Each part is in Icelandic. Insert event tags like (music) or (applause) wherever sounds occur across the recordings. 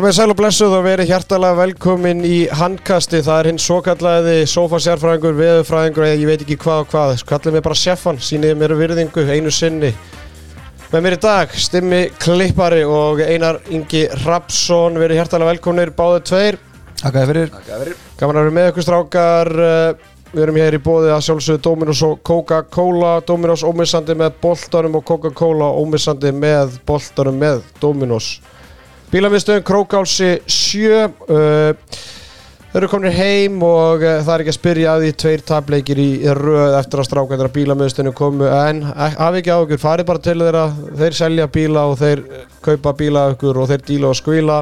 Komið sæl og blessuð og verið hjartalega velkomin í handkasti. Það er hinn svo kallaði sofasjárfræðingur, veðurfræðingur eða ég veit ekki hvað og hvað. Kallið mér bara sjeffan, sínið mér virðingu einu sinni. Með mér í dag, Stimmi Klippari og Einar Ingi Rapsson. Verið hjartalega velkominir báðu tveir. Takk að fyrir Gaman að vera með ykkur strákar. Eh, Við erum hér í bóði að sjálfsögðu Dominos og Coca-Cola. Dominos ómissandi með boltanum og Coca-Cola ómissandi með boltanum með Dominos. Bílamiðstöðun Krókálsi 7 uh, Þau eru komin heim og uh, það er ekki að spyrja að því tveir tapleikir í, í röð eftir að strákvændar að bílamiðstöðinu komu en hafi ekki á ykkur, farið bara til þeirra þeir selja bíla og þeir uh, kaupa bíla ykkur og þeir díla og skvíla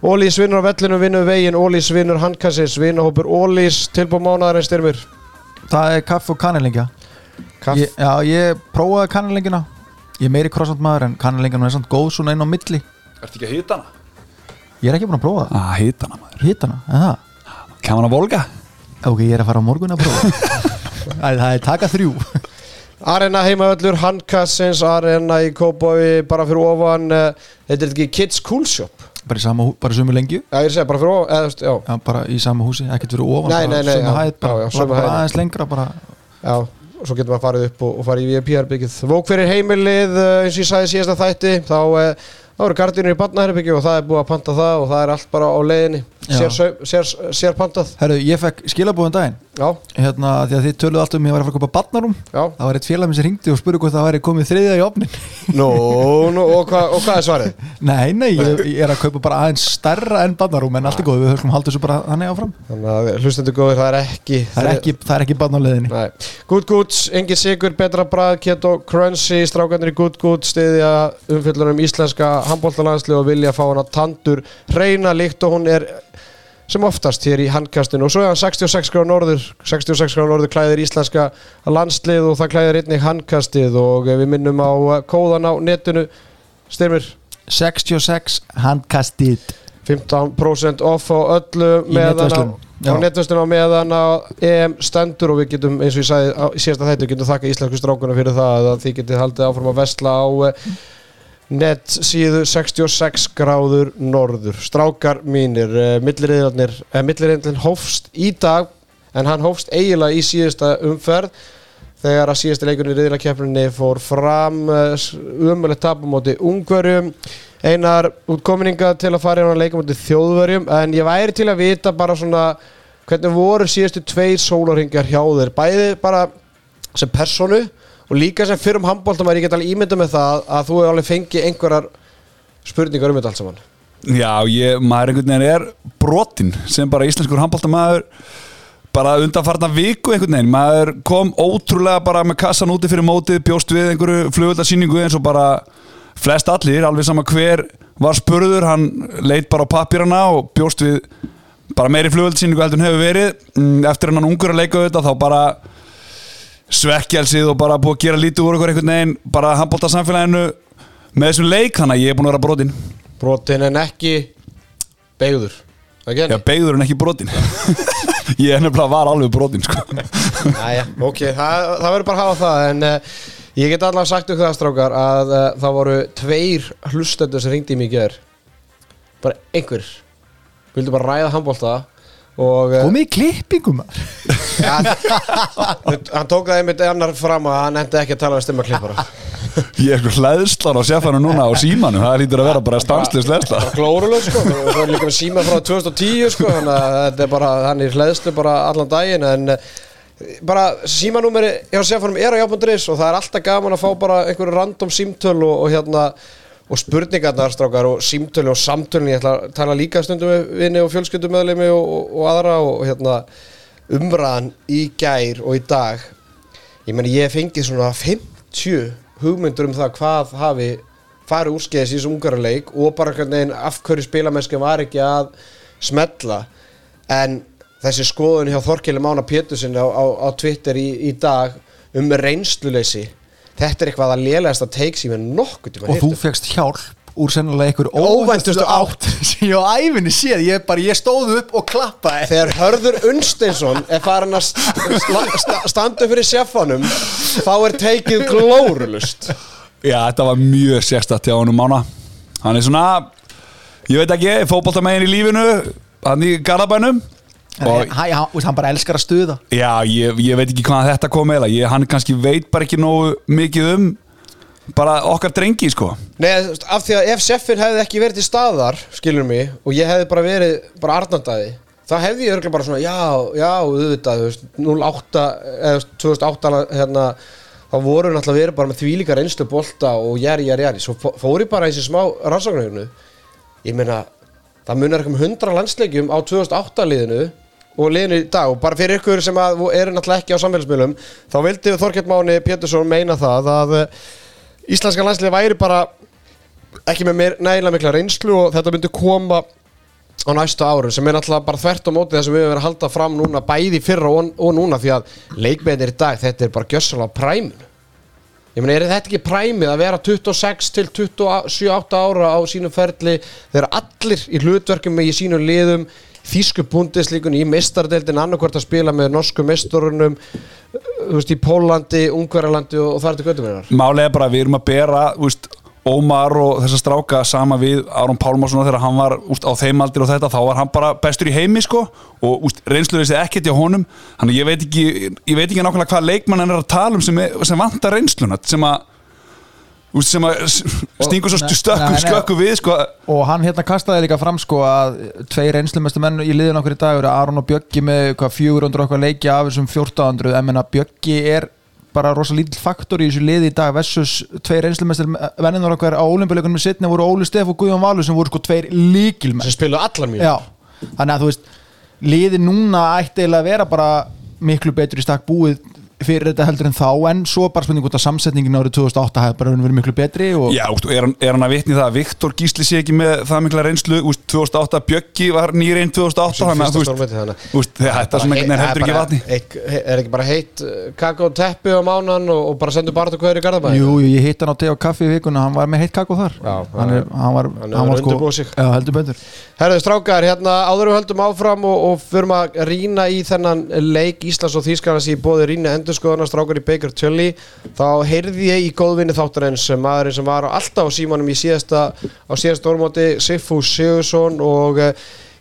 Ólís vinnur á vellinu, vinnur vegin Ólís vinnur handkassis, vinnahópur Ólís tilbúið mánaðar en styrmir. Það er kaff og kannelingja. Já, ég prófaði kannelingjuna Ég er meiri croissant maður en kannelingjan er samt góð svona inn á milli Ertu ekki að hýta hana? Ég er ekki búin að prófa það. Ah, hýta hana maður. Hitt hana, en það Kæman að volga? Ok, ég er að fara á morgun að prófa. (laughs) Æ, Það er taka þrjú. Arena heimavöllur, handkassins Arena í Kópói, bara fyrir ofan uh, Þetta er ekki Kids Cool Shop? Bara í sama hú, bara sömu lengju? Já, ég segi bara fyrir ofan, eða þú veist, já. Já, bara í sama húsi, ekkert fyrir ofan Nei, bara nei, nei, Sömu hæð, bara, bara aðeins lengra bara. Já, og svo getur maður farið upp og, og farið í VIP-herbyggið. Vók fyrir heimilið, uh, eins og ég sagði síðasta þætti, þá, þá eru gardínur í barnaherbyggið og það er búið að panta það og það er allt bara á leiðinni. Sér, sér, sér, sér pantað. Herru, ég fekk skilabóðum daginn Já, Hérna, því að þið töluðu allt um ég var að fara að kopa barnarum já. Það var eitt félag minn sem ringdi og spurði hvort það væri komið þriðja í opnin Nú, nú, og, hva, og hvað er svarið? (laughs) Nei, nei, ég, ég er að kaupa bara aðeins stærra en barnarum en allt er góð, við höfum haldið þessu bara þannig áfram Þannig að hlustendur góður, það er ekki... Það er ekki, það er ekki barnarleðinni. Good Goods, engin sigur, betra brað, keto, crunchy, strákarnir í Good Goods stiðja umfyllunum íslenska handbóltalandsli og vilja fá hana tandur reyna líkt og hún er sem oftast hér í handkastinu. Og svo er hann 66 gráð norður 66 gráð norður klæðir íslenska landslið og það klæðir einnig handkastið. Og við minnum á uh, kóðan á netinu. Styrmir? 66 handkastið. 15% off á öllu meðan á, netverslun á meðan á EM stendur. Og við getum eins og ég sagði á, í síðasta þættu, við getum þakka íslensku strákuna fyrir það að þið getið haldið áfram að vesla á eh, net síðu 66 gráður norður. Strákar mínir, uh, milliriðarnir eh, hófst í dag en hann hófst eiginlega í síðasta umferð þegar að síðasta leikurinn í riðlakeppninni fór fram umöðulegt tapum móti ungverjum. Einar útkominninga til að fara inn á leikum móti þjóðverjum en ég væri til að vita bara svona hvernig voru síðustu tveir sólarhingar hjá þér bæði bara sem personu og líka sem fyrrum handbóltum að ég get alveg ímynda með það að þú hefur alveg fengið einhverjar spurningar um þetta allt saman. Já, ég, maður einhvern veginn er brotinn sem bara íslenskur handbóltamaður bara undanfarna viku einhvern veginn. Maður kom ótrúlega bara með kassan úti fyrir mótið, bjóst við einhverju flugvöldarsýningu eins og bara flest allir, alveg sama hver var spurður, hann leit bara á pappirana og bjóst við bara meiri flugvöldarsýningu heldur en hefur verið. Mm, eftir hann ungur að leika þetta þá bara svekkjálsið og bara búið að gera lítið úr ykkur einhvern veginn, bara handbóltarsamfélaginu með þessum leik, þannig að ég er búin að vera brotinn. Brotin en ekki beigður Já, beigður en ekki brotin (laughs) Ég er nefnilega var alveg brotin sko. (laughs) Æja, ok, það, það verður bara að hafa það en uh, ég get allavega sagt ykkur það strákar að uh, það voru tveir hlustendur sem ringdi í mig í ger bara einhver. Vildu bara ræða handbólta uh, Komið í klippingum ja, (laughs) hann tók það einmitt annar fram að hann endi ekki að tala um stimma klippara. (laughs) Ég er sko hlæðslan á sefanu núna á símanum. Það lítur að vera bara stanslist hlæðsla glórulega sko. Og það er líka með síma frá 2010 sko. Þannig að þetta er bara hann er hlæðslu bara allan daginn. En uh, bara símanúmeri hjá Sefanum er á jafnbundris og það er alltaf gaman að fá bara einhverju random símtöl og, og hérna og spurningarnar strákar og símtölu og samtölun ég ætla að tala líka stundum með vini og fjölskyldumöðlimi og, og, og aðra og hérna umræðan í gær og í dag. Ég meni ég hef fengið svona 50 hugmyndur um það hvað hafi farið úrskeiðis í þessu ungarleik og bara hvernig veginn af hverju spilamennski var ekki að smetla en þessi skoðun hjá Þorkeli Mána Pétursin á, á, á Twitter í, í dag um reynsluleysi þetta er eitthvað að lélegast að teik sem ég nokkuð tíma Og þú fegst hjálp úr sennilega einhver Óvæntustu átt. (laughs) sem ég á æfinni séð ég, bara, ég stóð upp og klappaði. Þegar Hörður Unsteinsson er farin að st st st standa upp fyrir seffanum þá er teikið glórulust Já, þetta var mjög sérstætt hjá honum mána. Hann er svona ég veit ekki, fótboltamegin í lífinu hann í Garabænum Og- hann, hann, hann, bara elskar að stuða. Já, ég, ég veit ekki hvað þetta kom eða. Ég, hann kannski veit bara ekki nógu mikið um bara okkar drengi sko. Nei, af því að ef Seffin hefði ekki verið til staðar, skilur mig, og ég hefði bara verið bara Arnaldæði, þá hefði ég örgulega bara svona, já, já, auðvitað, þú veist, 08, eða þú veist, 2008, hérna, þá voru náttúrulega verið bara með þvílíka reynslu bolta og jæri, jæri, jæri, svo fó- fór ég bara í þessi smá rannsóknarhugnu, ég meina, það munar ekki um 100 landsleikjum á 2008 liðinu og liðinu í dag. Og bara fyrir ykkur sem eru náttúrulega ekki á samfélagsmiðlum þá vildi Þorkett Máni Pétursson meina það að eh, íslenska landslið væri bara ekki með nægilega mikla reynslu og þetta myndi koma á næstu árum sem er náttúrulega bara þvert á móti það sem við höfum verið að halda fram núna bæði fyrra og, og núna því að leikmennir í dag þetta er bara gjössalega præminu. Ég meina er þetta ekki præmið að vera 26 til 27-8 ára á sínum ferli þegar allir í hlutverkum í sínum liðum þýsku búndislíkun í mistardeldin annarkvort að spila með norsku mistorunum veist í Pólandi, Ungverjalandi og, það er til göttum hennar Málega bara við erum að bera úst, Ómar og þessa stráka sama við Aron Pálmarsson þegar hann var úst, á þeim aldir og þetta, þá var hann bara bestur í heimi sko og úst, reynsluður þessi ekkert hjá honum. Þannig ég veit ekki, ég veit ekki nákvæmlega hvað leikmann hann er að tala um sem, sem vantar reynsluna sem að úst, sem að stingur svo Nei, stökku, nei, nei. skökku við sko. Og hann hérna kastaði líka fram sko að tveir einslumestu menn í liðin okkur í dag eru Aron og Bjöggi með hvað 400 okkar leiki af þessum 1400 en menna Bjöggi er bara rosa lítill faktor í þessu liði í dag versus tveir einslumestir venninar okkar á olimpíuleikunum í setni voru Óli Steff og Guðjón Valur sem voru sko tveir líkilmenn sem spiluðu allar Já, þannig að þú veist liði núna ætti eiginlega að vera bara miklu betur í stakk búið fyrir þetta heldur en þá en svo bara spurning út að samsetningin árið 2008 hefði bara verið miklu betri og Já, úst, er, hann, er hann að vitni það að Viktor Gísli sé ekki með það mikla reynslu? Úst, 2008, Bjöggi var nýrein 2008 þannig að þetta svona einhvern veginn heldur ekki vatni. Er ekki bara heitt kakó og teppi á mánan og, og bara sendur bara til hverju í Garðabæði Jú, jú, ég hitt hann á te og kaffi í vikuna hann var með heitt kakó þar. Já, hann, er, hann var, hann hann var sko, undirbúið sig. já, heldur betur. Herðu strákar, hérna áður við höldum áfram og, og rýna í Baker Tully þá heyrði ég í góðvinni þáttarins maðurinn sem var alltaf á símanum í síðasta á síðasta orðmóti Sifu Sigursson og uh,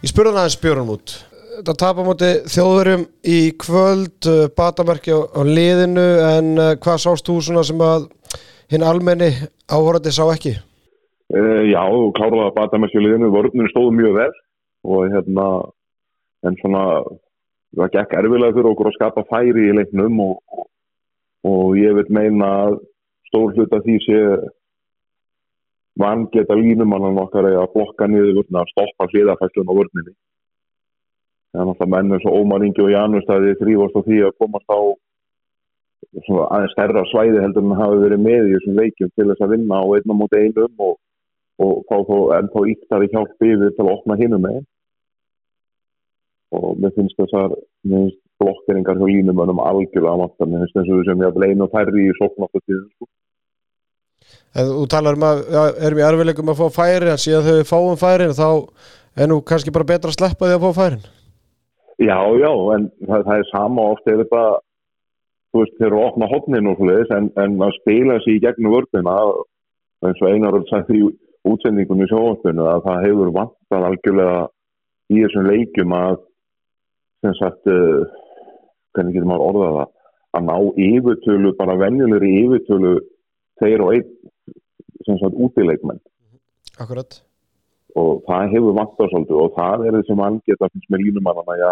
ég spurði hann aðeins spjörun út þetta tapa móti þjóðverjum í kvöld uh, batamerki á, á liðinu en uh, hvað sást þú svona sem að hinn almenni áhorandi sá ekki? Já, klárlega bata með sjöliðinu, vörnum stóðu mjög vel og hérna, en svona, það gekk erfilega fyrir okkur að skapa færi í leiknum og, og, og ég vil meina að stór hluta því sé vangeta línumannan okkar að blokka niður vörnina, að stoppa hliðafæslun á vörninni. Það er náttúrulega menn eins og Ómar Ingi og Janus það er þrývast á því að komast á aðeins stærra svæði heldur en hafi verið með í þessum leikjum til þess að vinna á einna móti einum og, og fá þó ennþá íktari hjálp yfir til að opna hinum með og mér finnst þessar blokkeringar hjá línumönnum algjörlega að matta, mér finnst þess að við sem ég að leina færri í sóknáttu tíðum sko. En þú talar um að já, erum í erfileikum að fá færi en síðan við fáum færin þá er nú kannski bara betra að sleppa því að fá færin Já, já, en það, það er sama oft er þetta þú veist, þeir eru að opna hotnin og svoleiðis en, en að spila sig í gegnum vörðina eins og einar er sagt í útsendingunni í sjónvöldinu að það hefur vantað algjörlega í þessum leikjum að sem sagt uh, hvernig getur maður orðað það? Að ná yfirtölu, bara venjulegri yfirtölu þeir og einn sem sagt útileikmenn. Akkurat. Og það hefur vantað svolítið og það er þessi mann geta finnst með línumannana ja,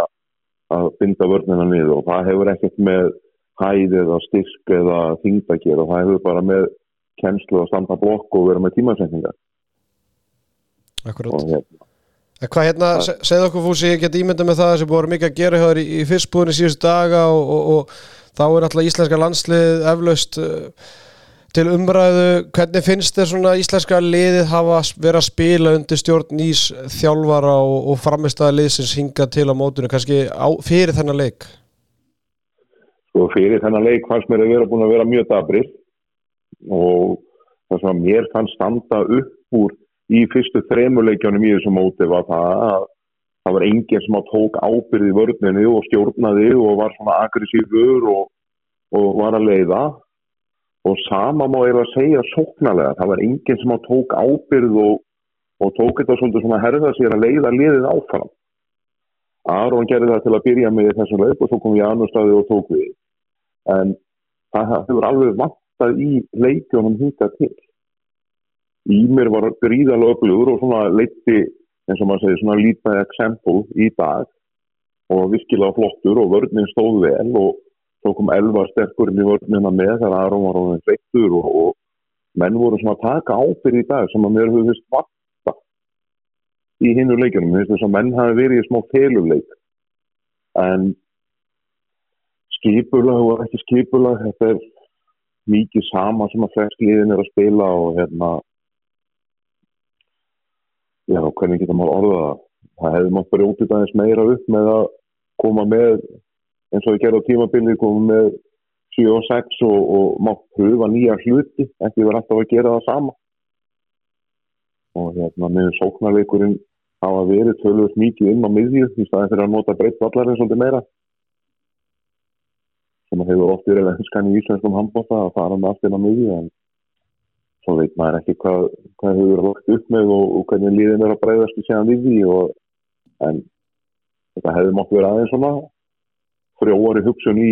að binda vörnina niður. Og það hefur ekkert með hæð eða styrk eða þingd að gera. Það hefur bara með kennslu að standa blokk og vera með tímasendingar Akkurat. Og hérna, hvað hérna, se- segðu okkur fúsi, ég get ímynda með það sem búið mikið að gera hjá þér í, í fyrstbúðinni síðustu daga og, og, og þá er alltaf íslenska landslið eflaust uh, til umræðu, hvernig finnst þér svona íslenska liðið hafa verið að spila undir stjórn nýs þjálfara og, og framistæða liðsins hinga til á mótunum, kannski á, fyrir þennan leik? sko fyrir þennan leik fannst mér að vera búin að vera mjög dabrið og það sem að mér fannst standa upp úr í fyrstu þremuleikjónum í þessu móti var það að það var enginn sem tók ábyrði vörninu og stjórnaði og var svona aggressífur og, og var að leiða. Og sama má ég að segja sóknarlega, það var enginn sem tók ábyrð og, og tók þetta svona herða sér að leiða liðið áfram. Aron gerði það til að byrja með þessum leik og svo kom Janústaði og tók við. En það hefur alveg vantað í leikjónum hingað til Ímir var gríðalega öflugur og svona leitti eins og maður segir svona lítið eksempul í dag og virkilega flottur og vörninn stóð vel og svo kom elva sterkurinn í vörnina með þegar Aron var á þeim sveittur og, og menn voru svona að taka ábyrð í dag sem að mér hefur vist vakta í hinnu leikunum, mér finnst þess að menn hafi verið í smá feluleik. En skipulag og ekki skipulag þetta er mikið sama sem að flest liðin er að spila og hérna já, hvernig getur maður orðað það? Það hefði maður brjótið aðeins meira upp með að koma með eins og við gerum á tímabili koma með 7 og 6 og, og maður pröfa nýja hluti ekki verið alltaf að gera það sama. Og hérna með sóknarleikurinn hafa verið tölvöld mikið inn á miðju í staðin fyrir að nota breytt vallarinn svolítið meira. Sem hefur oft verið önskan í íslenskum handbóta að fara með allt inn á miðju en svo veit maður ekki hvað, hvað hefur lagt upp með og, og hvernig líðin er að breyðast í séðan við því og, en þetta hefði mátt vera aðeins svona frjóari hugsun í,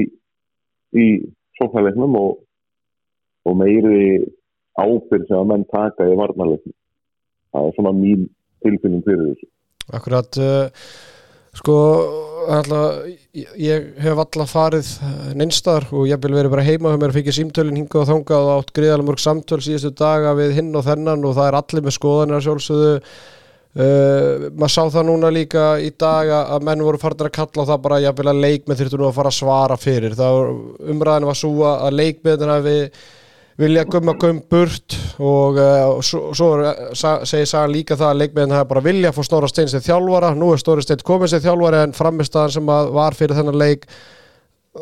í sóknarleiknum og, og meiri ábyrg sem að menn taka í varnarleiknum. Það er svona mín tilfinnum fyrir þessu. Akkurat uh, sko alltaf, ég hef alltaf farið neinstar og ég vil verið bara heima og mér fikk símtölinn hingað og þangað og átt greiðalega mörg samtöl síðustu daga við hinn og þennan og það er allir með skoðanir að sjálfsögðu. Uh, maður sá það núna líka í dag að menn voru farin að kalla á það bara ég vil að leikmið þurftu nú að fara að svara fyrir. Það umræðinu var svo að leikmiðin hafi vilja gumma gum burt og, uh, svo, svo sa, segir Sagan líka það að leikmiðin hafa bara vilja að fá Stóra Steins til þjálfara, nú er Stóra Steins komið til þjálfara en framistaðan sem var fyrir þennan leik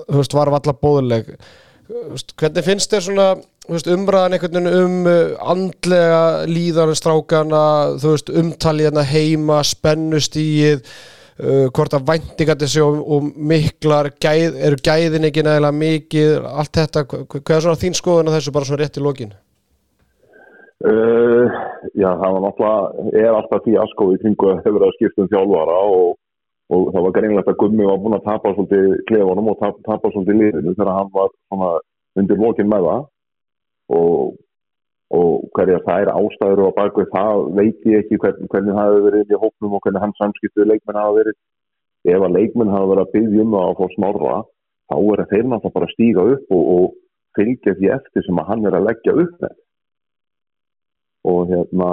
veist, var allar bóðuleg veist, hvernig finnst þér svona veist, umræðan einhvern veginn um uh, andlega líðan strákana umtalið hérna heima spennustíið uh, hvort að væntingat þessi og, og miklar gæð, eru gæðin ekki nægilega mikið allt þetta, hvað er svona þín skoðun að þessu bara svona rétt í lokin? Uh, já, það var náttúrulega, er alltaf því aðskóði kringu að hefur að skipta um þjálfara og, og það var greinlegt að Gummi var búin að tapa svolítið klefunum og tapa, tapa svolítið liðinu þegar hann var svona undir lokin með það og, og hverja það er ástæður og bakvið það veit ég ekki hvern, hvernig það hefur verið í hóknum og hvernig hans samskiptuð leikmenn hafa verið. Ef að leikmenn hafa verið að byggja um það að fá snorra þá er þeir náttúrulega bara að stíga upp og, og fylgja því eftir sem að hann er að leggja upp með. Og hérna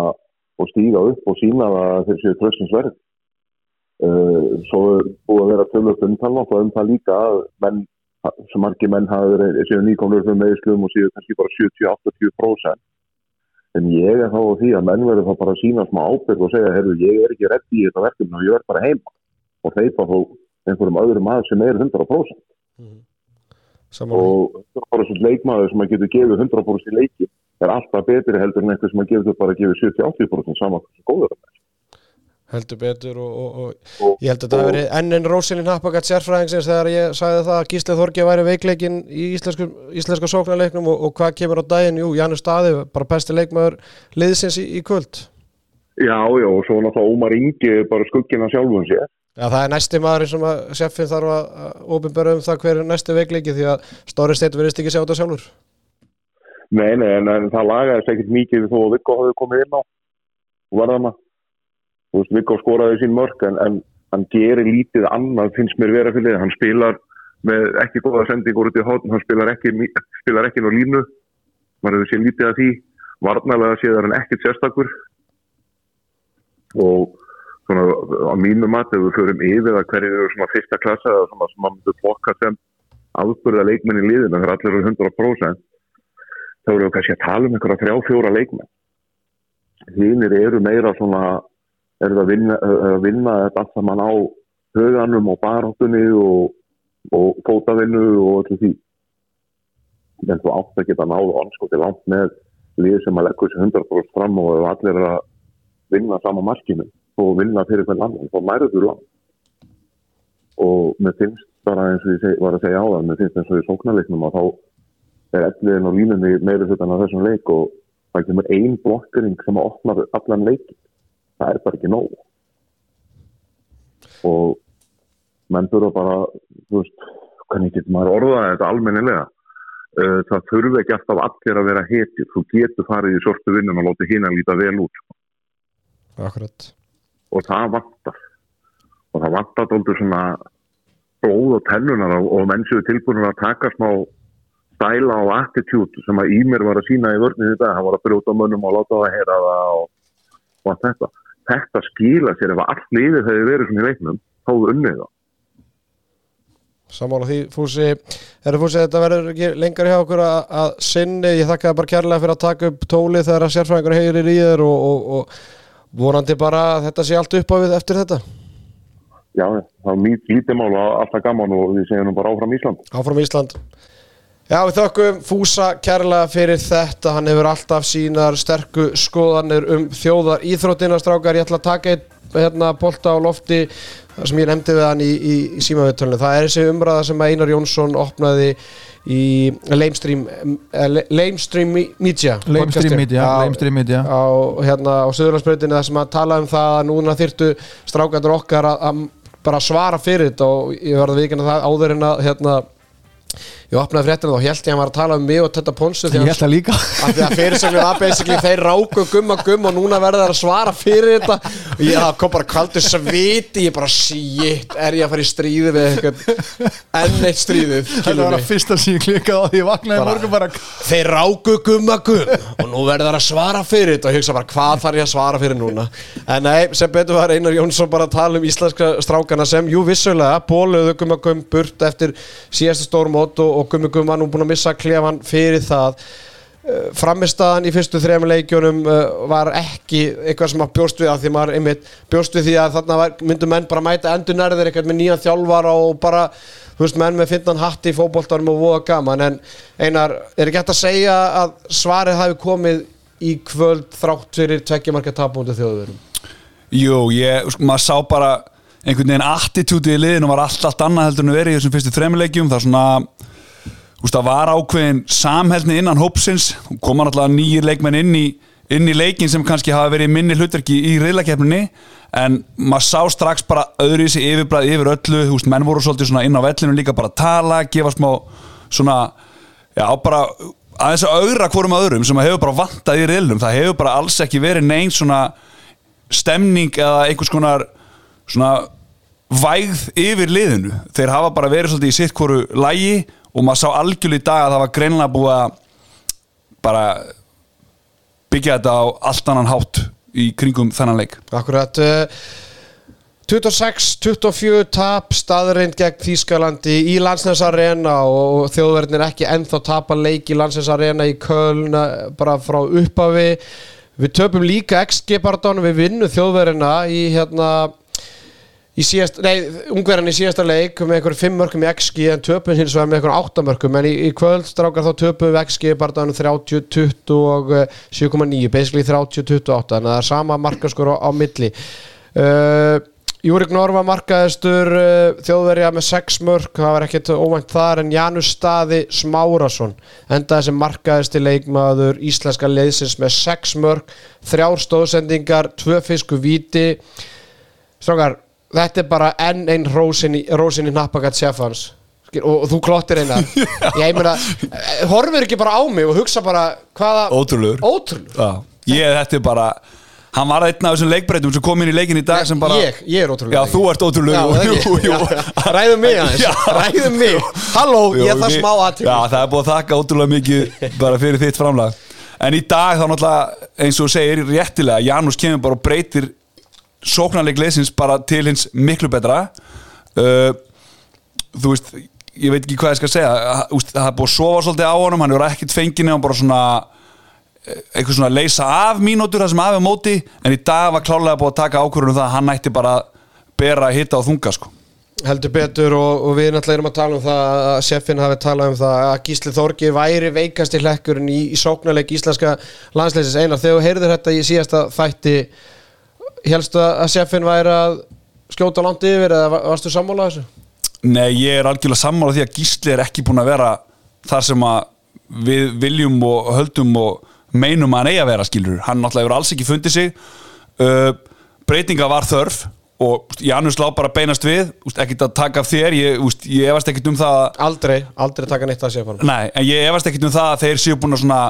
og stíga upp og sína það þeir séu tröstinsverð uh, svo er búið að vera tölvöld umtal og umtal líka að menn, sem margir menn hafa verið séu nýkomur fyrir meðslum og séu kannski bara 70-80% en ég er þá því að menn verður þá bara að sína smá ábyrg og segja, herru, ég er ekki rétt í þetta verkefni og ég verð bara heima. Og þeipa þá einhverjum öðrum aðeins sem er 100% mm. og það er bara svona leikmaður sem að getur gefið 100% í leiki er alltaf betri heldur en eitthvað sem að gefa bara að gefa 70-80% saman hversu góður það er heldur betur og, og, og, og ég held að það veri enn en Rósilin Happagat sérfræðingsins þegar ég sagði það að Gísleð Þorgi væri veikleikin í íslensku, íslensku sóknarleiknum og hvað kemur á daginn, jú, Janus Staði bara besti leikmaður liðsins í, í kvöld. Já, já, og svo náttúrulega Ómar Ingi bara skuggina sjálfum sér. Já, það er næsti maður sem að seffin þarf að ofinbæra um það hver er næsti veikleiki því að Stóri Steit verðist ekki sjá þetta sjálfur. Nei, nei, en, en það lagaðist ekkert mikið þó að Viggo hafði komið inn á varðana. Þú veist, Viggo skoraði sín mörg en, en hann gerir lítið annað, finnst mér vera fyrir það. Hann spilar með ekki góða sendingur út í hóttum, hann spilar ekki, spilar ekki ná línu, maður hefur séð lítið af því. Varnalega séð er hann ekkert sérstakur og svona á mínu mat ef við förum yfir að hverju eru svona fyrsta klassa eða svona sem maður myndur plokka sem afbörða leikmenn í liðinu, er allir 100% þá eru við kannski að tala um einhverja þrjá fjóra leikmenn hínir eru meira svona eru að vinna, að vinna þetta allt saman á höganum og baráttunni og, og fótavinnu og allir því. En þú átt að geta náðu anskoti langt með lið sem að leggja þessi 100% fram og allir er að vinna sama markinu og vinna fyrir hvern annan þá mærður þú langt. Og mér finnst bara eins og ég var að segja á það mér finnst eins og í sóknarleiknum að þá er elliðin á línunni meira hlutan á þessum leik og það kemur ein blokkering sem að opna allan leikin það er bara ekki nóg. Og menn þurfa bara þú veist, hvernig getur maður orðað þetta almennilega? Uh, það þurfa ekki alltaf allir að vera hetjur. Þú getur farið í sortu vinnum og látið hinn að líta vel út Akkurat. Og það vantar. Og það vantar dóldur svona blóð og tennunar og, og menn séu tilbúinur að taka smá stæla og attitude sem að Ímir var að sína í vörnið þetta, hann var að brjóta mönnum og láta það að heyra það og, og allt þetta. Þetta skila sér ef allt liðið hefur verið svona í leiknum, þá er unnið það. Sammála því, Fúsi, erum Fúsi, þetta verður ekki lengar hjá okkur að, að sinni, ég þakka það bara kærlega fyrir að taka upp tóli þegar að sérfræðingur heyrir í þér og, og, og vonandi bara að þetta sé allt upp á við eftir þetta. Já, það er mjög lítið mál og alltaf gaman og við segjum bara áfram Ísland. Áfram Ísland. Já, við þökkum Fúsa kærlega fyrir þetta, hann hefur alltaf sínar sterku skoðanir um þjóðar íþróttinastrákar, ég ætla að taka einn hérna bolta á lofti sem ég nefndi við hann í, í, í símaviðtölunum það er þessi umræða sem Einar Jónsson opnaði í Lamestream eh, Lamestream Media. Lamestream Media, á, Lamestream Media. á, hérna, á Suðurlandsbreytinu þar sem að tala um það að núna þyrtu strákandur okkar að, að bara svara fyrir þetta og ég verði að vikina það áður en að hérna ég opnaði fréttina og held ég að hann var að tala um mig og Tetta Ponsu Ég held það líka. af því að fyrirsögnum að basically þeir ráku gumma gumm og núna verður það að svara fyrir þetta. Og ég það kom bara kaldur sviti ég bara shit, er ég að fara í stríði við eitthvað enn eitt stríðið Það var að fyrsta sem ég klikkaði á því ég vaknaði morgun bara þeir ráku gumma gumm og nú verður það að svara fyrir þetta. Og ég hugsa bara hvað þarf ég að svara fyrir núna? En nei, sem betur var Einar Jónsson bara að tala um íslenska strákana sem, jú vissulega bóluðu gumma gumm burt eftir síðasta stórmót og, og gummi gumm var nú búin að missa klefan fyrir það. Framistaðan í fyrstu þrejum leikjunum uh, var ekki eitthvað sem að bjóst við að því maður einmitt bjóst við því að þarna var, myndu menn bara mæta endur nærðir eitthvað með nýjan þjálfara og bara þú veist menn með finnan hatt í fótboltanum og voða gaman. En einar, er ekki hægt að segja að svarið hafi komið í kvöld þrátt fyrir tveggjumarka tapmúndi þjóðurum Jú, ég, sko, maður sá bara einhvern veginn attitútið í liðinu var allt, allt annað heldur en vera í þessum fyrstu þremilegjum það er svona það var ákveðin samhælni innan hópsins. Koma náttúrulega nýjir leikmenn inn í, inn í leikin sem kannski hafa verið minni hlutverki í reyðlakeppninni en maður sá strax bara öðru í sig yfirbræð yfir öllu, þú veist, menn voru svolítið inn á vellinu líka bara að tala, gefa smá svona, já, bara aðeins að augra hvorum öðrum sem hefur bara vantað í reyðlum, það hefur bara alls ekki verið neins svona stemning eða einhvers konar svona vægð yfir liðinu. Þeir hafa bara verið svolítið í sitt hvoru lægi og maður sá algjörlega í dag að það var greinlega búið að bara byggja þetta á allt annan hátt í kringum þennan leik. Akkurat uh, 26-24 tap staðreind gegn Þýskalandi í Landsnæs Arena og þjóðverðin er ekki ennþá tapa leik í Landsnæs Arena í Köln eh, bara frá upphafi. Við töpum líka XG-bardánu við vinnum þjóðverðina í hérna síðast, nei, ungverðin í síðasta leik með einhverjum fimm mörgum í XG en töpum hins vegar með einhverjum átta mörgum en í, í kvöld strákar þá töpum við XG barðanum 30-20 og eh, 7,9 basically 30-28 þannig að það er sama markaskor á, á milli. Uh, Júrik Norva markaðistur uh, þjóðverja með 6 mörg það var ekkert óvænt þar en Janus Staði Smárasson endaði sem markaðisti leikmaður íslenska leiðsins með 6 mörg þrjár stóðsendingar, tvö fisku víti. Strákar, þetta er bara enn einn rósin í, rósin í nappagat sjefans og, og þú klottir einar. (laughs) Ég meina, eh, horfir ekki bara á mig og hugsa bara hvaða Ótrúlegur. Ótrúlegur. Já. Ég, þetta er bara hann var einn af þessum leikbreytum sem kom inn í leikin í dag sem bara ég, ég er ótrúlegur. Já, þú ert Já, ótrúlegur jú, jú, já. ræðum mig aðeins. Já. ræðum mig, halló, Jú, ég þarf við- smá aðtöku Já, það er búið að þakka ótrúlega mikið bara fyrir þitt framlag. En í dag þá náttúrulega eins og þú segir réttilega Janús kemur bara og breytir sóknarleik leysins bara til hins miklu betra. Uh, Þú veist, ég veit ekki hvað ég skal segja. Það er búið að sofa svolítið á honum hann er ekkert fengið og bara svona eh, eitthvað svona leysa af mínútur það sem af er móti en í dag var klálega búið að taka ákvörðunum það að hann ætti bara að bera hitta á þunga sko. Heldur betur og, og við náttúrulega erum að tala um það að seffin hafi talað um það að Gísli Þorgi væri veikasti hlekkurinn í, í sóknarleik íslenska landsleisins einar þegar þú heyrður þetta í síðasta þætti helstu að seffin væri að skjóta langt yfir eða va- varstu sammála þessu? Nei, ég er algjörlega sammála því að Gísli er ekki búin að vera þar sem að við viljum og höldum og meinum að hann eigi að vera skilur hann náttúrulega hefur alls ekki fundið sig. Uh, breytinga var þörf og Janus lá bara beinast við ekkert að taka af þér. Ég, úst, ég efast ekkert um það að- Aldrei, aldrei taka neitt að sér Nei, en ég efast ekkert um það að þeir séu búin að svona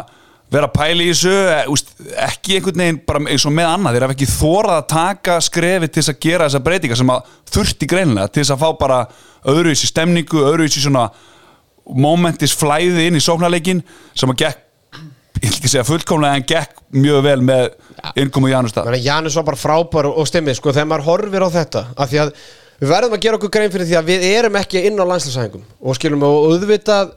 vera að pæla í þessu e, úst, ekki einhvern veginn bara eins og með annað þeir hafa ekki þórað að taka skrefi til þess að gera þessa breytinga sem að þurfti greinlega til þess að fá bara öðruvísi stemningu, öðruvísi svona momentis flæði inn í sóknarleikin sem að gekk ég vil ekki segja fullkomlega en gekk mjög vel með innkomu Janus það Janus var bara frábær og stimmið sko, þegar maður horfir á þetta af því að við verðum að gera okkur grein fyrir því að við erum ekki inn á landslagsæðingum og skilum og auðvitað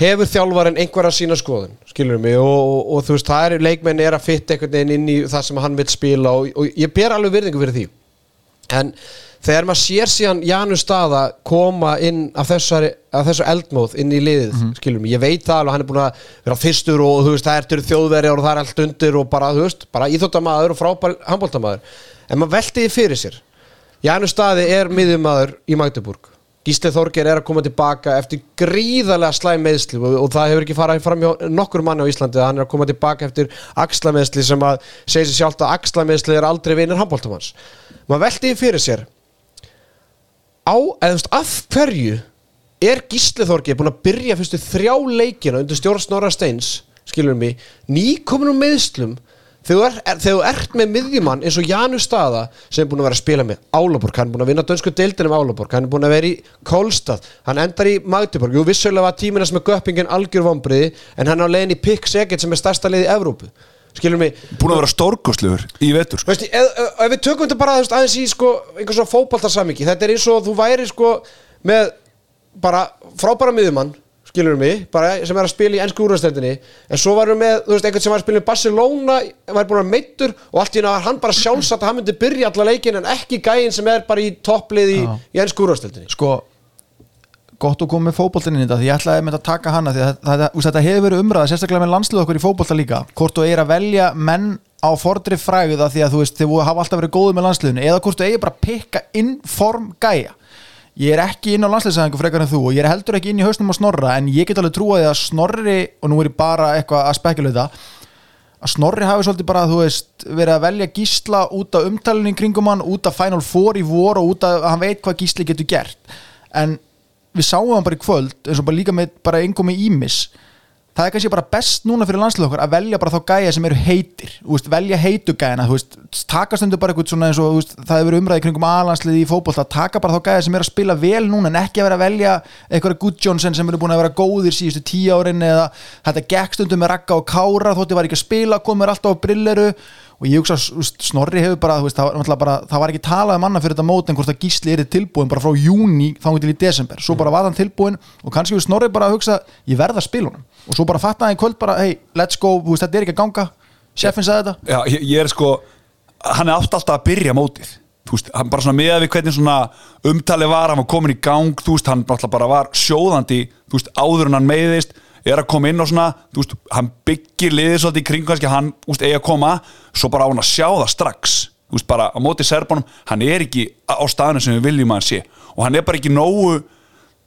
hefur þjálfarinn einhverja sína skoðun? Skilur mig, og, og, og þú veist, það er leikmenn er að fitta einhvern veginn inn í það sem hann vil spila og, og ég ber alveg virðingu fyrir því. En þegar maður sér síðan Janus staða koma inn af þessari, af þessu eldmóð inn í liðið, mm skilur mig, ég veit það alveg hann er búin að vera fyrstur og þú veist það er þjóðveri og það er allt undir og bara, þú veist bara íþóttamaður og frábær handbóltamaður en maður velti því fyrir sér. Janus staði er miðjumæður í Magdeburg Gísli Þorger er að koma tilbaka eftir gríðarlega slæm meðsli og, það hefur ekki farað fram hjá nokkur manni á Íslandi að hann er að koma tilbaka eftir axlameðsli sem að segja sér sjálft að axlameðsli er aldrei vinur handbóltamanns maður velti því fyrir sér á, eða þú veist, af hverju er Gísli Þorgeir búin að byrja fyrstu þrjá leikina undir stjórn Snorra Steins skilur mig, nýkominum meðslum þegar er, þú ert með miðjumann eins og Janus Staða sem er búin að vera að spila með Álaborg, hann er búin að vinna dönsku deildin um Álaborg, hann er búin að vera í Kólstað hann endar í Magdeborg, jú vissulega var tíminas með göppingin algjör vombriði en hann er á leiðin í Pikk Segget sem er stærsta leið í Evrópu. Skilur mig, búin að vera stórkostlegur í vetur. Sko. Veistu, ef, ef ef við tökum þetta bara veist, aðeins í sko, einhver svona fótboltarsammingi þetta er eins og þú væri sko með bara frábæra miðjumann skilur mig, bara sem er að spila í ennsku úrvæðstendinni, en svo varum við með þú veist, einhvern sem var að spila í Barcelona var búin að meittur og allt í var hann bara sjálfsagt að hann myndi byrja alla leikin en ekki gæinn sem er bara í topplið í, í ennsku úrvæðstendinni sko gott að koma með fótboltin inn í þetta því ég ætlaði með að taka hana því að þetta, þetta hefur verið umræða sérstaklega með landslið okkur í fótbolta líka hvort þú er að velja menn á fordri fræguða því að þú veist þið hafa alltaf verið góðið með landsliðinu eða hvort þú eigi bara að pikka inn form gæja ég er ekki inn á landsliðsæðingu frekar en þú og ég er heldur ekki inn í hausnum á Snorra en ég get alveg trúið að Snorri og nú er ég bara eitthvað að spekuleita að Snorri hafi svolítið bara veist verið að velja gísla út af umtalinu í kringum hann, út af Final Four í vor og út af að hann veit hvað gísli getur gert. En við sáum hann bara í kvöld eins og bara líka með bara einkomi ímis það er kannski bara best núna fyrir landslið okkar að velja bara þá gæja sem eru heitir. Veist, velja heitu gæjana þú veist, taka stundu bara eitthvað svona eins og veist, það hefur verið umræði kringum aðlandslið í fótbolta taka bara þá gæja sem eru að spila vel núna en ekki að vera að velja eitthvað Gudjónsson sem eru búin að vera góðir síðustu tíu árin eða þetta gekk stundum með Ragga og Kára þótti var ekki að spila, komur alltaf á brilleru og ég hugsa Snorri hefur bara, veist, það, bara, það var ekki talað um annað fyrir þetta mót en hvort að Gísli er tilbúin bara frá júni þannig til í desember, svo bara var hann tilbúin og kannski við Snorri bara að hugsa ég verða að spila honum og svo bara fatta hann í kvöld bara hey, let's go, veist, þetta er ekki að ganga. Chefin sagði þetta. Já, ég, ég er sko hann er átt alltaf að byrja mótið. Veist, bara svona með við hvernig svona umtali var, hann var komin í gang veist, hann náttúrulega bara var sjóðandi áður en hann meiðist er að koma inn og svona, hann byggir liðið svolítið í kring kannski, hann, eigi að koma svo bara á hann að sjá það strax. Bara á móti Serbanum, hann er ekki á staðinu sem við viljum að hann sé. Og hann er bara ekki nógu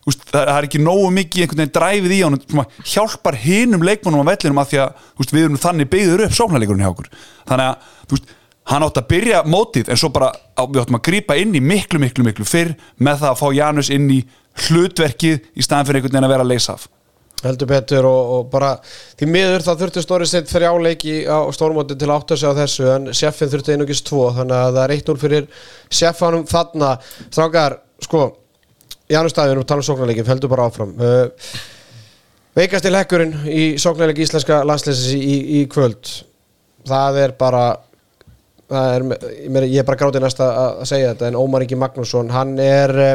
veist, það er ekki nógu mikið einhvern veginn dræfið í hann að hjálpar hinum leikmannum á vellinum að því að veist, við erum þannig byggður upp sóknarleikurinn hjá okkur. Þannig að veist, hann átt að byrja mótið en svo bara á, við áttum að grípa inn í miklu, miklu, miklu fyrr með það að fá Janus inn í hlutverkið í staðan fyrir einhvern veginn að vera að leysa af. Heldur betur og, og bara því miður það þurfti stóri sett þrjá leiki á stórmóti til að átta sig á þessu en sjeffin þurfti einugis tvo þannig að það er 1-0 fyrir sjeffanum þarna. Strákar, sko Janus Davíðin og tala um sóknarleikin, heldur bara áfram. Uh, veikast til hekkurinn í sóknarleik íslenska landsleisins í, í, í kvöld. Það er bara það er, ég er bara grátið næst að að segja þetta en Ómar Ingi Magnússon hann er uh,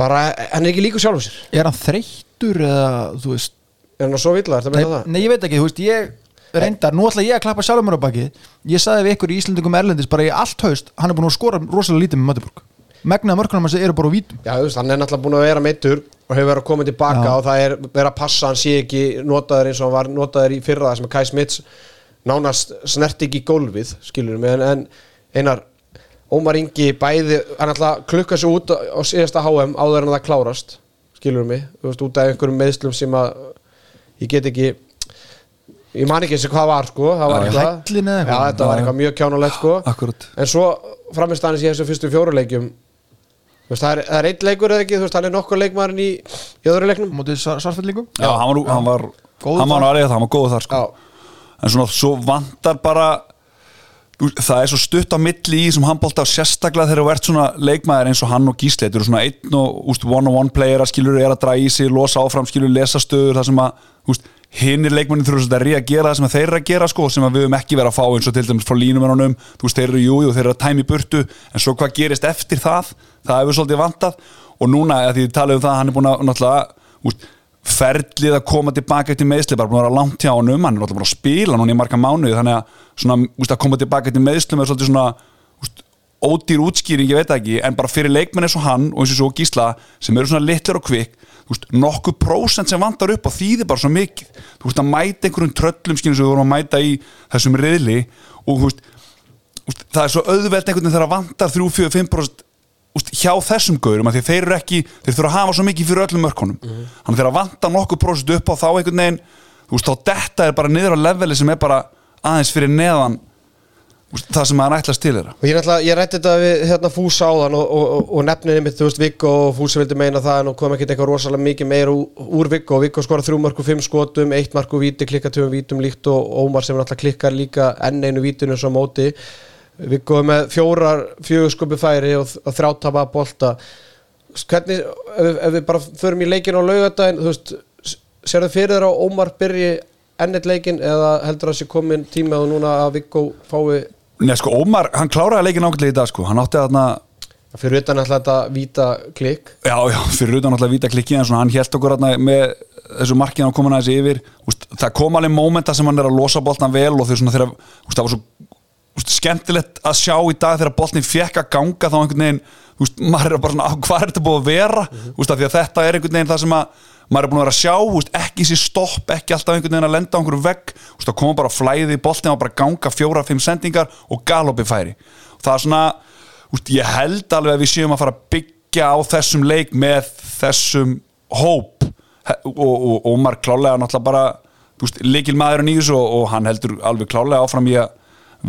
bara, hann er ekki líku sjálfur sér. Er hann þreyttur eða þú veist? Er hann svo villar, nei, með það? nei, ég veit ekki, þú veist, ég reyndar, nú ætla ég að klappa sjálfur mér á baki ég saði við ykkur í Íslandingum Erlendis bara í allt haust, hann er búin að skora rosalega lítið með Mötteburg megnaða mörkunum hans eru bara á vítum Já, veist, hann er náttúrulega búin að vera meittur og hefur verið að koma tilbaka Já. og það er verið að passa hann sé ekki notaður eins og hann var notaður í fyrra sem að Kai Smits nánast snert ekki í gólfið, skilur mig en, en einar, Ómar Ingi bæði, hann að klukka sig út á, síðasta HM áður en það klárast skilur mig, þú veist, út af einhverjum meðslum sem að ég get ekki ég man ekki eins og hvað var sko það var eitthvað. Já, þetta var eitthvað mjög kjánulegt sko Akkurat en svo framist aðeins í þessu fyrstu fjóruleikjum veist, það er, það er einn leikur eða ekki? Þú veist, hann er nokkuð leikmaðurinn í, í öðru leiknum. Mótið svartfellingum Já, hann var, hann var, Góður hann var aðrið það, hann var góð þar sko. Já, en svona svo vantar bara þú það er svo stutt á milli í sem handbólta og sérstaklega þegar þú ert svona leikmaður eins og hann og Gísli. Þetta eru svona einn og úst, one-on-one playera skilur er að draga í sig, losa áfram skilur lesa stöður það sem að úst, hinnir leikmennin þurfa svolítið að ríða að gera það sem þeir eru að gera sko, sem við höfum ekki verið að fá eins og til dæmis frá línumennunum, þú veist, þeir eru jú, jú þeir eru að tæmi burtu, en svo hvað gerist eftir það? Það hefur svolítið vantað. Og núna, að því talaðu um það, hann er búin að náttúrulega, úst, ferlið að koma tilbaka eftir meðsli, bara búin að vera langt hjá honum hann er náttúrulega búin að spila núna í marga mánuði þannig að svona, úst, að koma tilbaka eftir meðslum er svolítið svona ódýr útskýring, ég veit ekki en bara fyrir leikmenn eins og hann og eins og svo Gísla sem eru svona litlir og kvik úst, nokkuð prósent sem vandar upp og þýðir bara svo mikið. Þú veist að mæta einhverjum tröllum skynum sem við vorum að mæta í þessum riðli og þú veist, það er svo auðvelt einhvern veginn þegar það vandar 3-4-5% úst, hjá þessum gaurum því þeir eru ekki, þeir þurfa að hafa svo mikið fyrir öllum mörkunum. Þannig þegar það vantar nokkuð prósent upp á þá einhvern veginn þú veist, þá það sem maður ætlast til þeirra og ég, ég rætti þetta við hérna Fúsa áðan og, og, og, og nefninni mitt, þú veist, Viggo og Fúsi vildi meina það en kom ekkert eitthvað rosalega mikið meira úr, Viggo. Viggo skora þrjú marku, fimm skotum, eitt marku víti, klikka tjóðum vítum líkt og Ómar sem náttúrulega klikkar líka enn einu vítinu á móti. Viggo með fjórar fjögurskopi færi og, þrjátapa bolta. Hvernig, ef, ef við bara förum í leikin á laugardaginn, þú veist sérðu fyrir þér að Ómar byrji ennett leikin eða heldur það sé komin tíma og núna að Viggo fái Nei, sko, Ómar, hann kláraði leikin ákveðlega í dag, sko. Hann átti þarna, fyrir utan alltaf þetta víta klikk. Já, já, fyrir utan alltaf víta klikki en svona, hann held okkur þarna með þessu markinu að koma næst yfir. Úst, það kom alveg mómenta sem hann er að losa boltan vel og þau svona þegar, úst, það var svo úst, skemmtilegt að sjá í dag þegar boltin fekk að ganga þá einhvern veginn maður er bara svona, hvað er þetta búið að vera? Úst, af því að þetta er einhvern veginn það sem að maður er búin að vera að sjá, úst, ekki sér stopp ekki alltaf einhvern veginn að lenda á einhverju vegg. Úst, það koma bara flæði, boltin var bara að ganga fjóra-fimm sendingar og galopi færi. Það er svona, úst, ég held alveg að við séum að fara að byggja á þessum leik með þessum hóp. Og, og, og Ómar klálega náttúrulega bara úst, leikil maðurinn í þessu og, og hann heldur alveg klálega áfram í að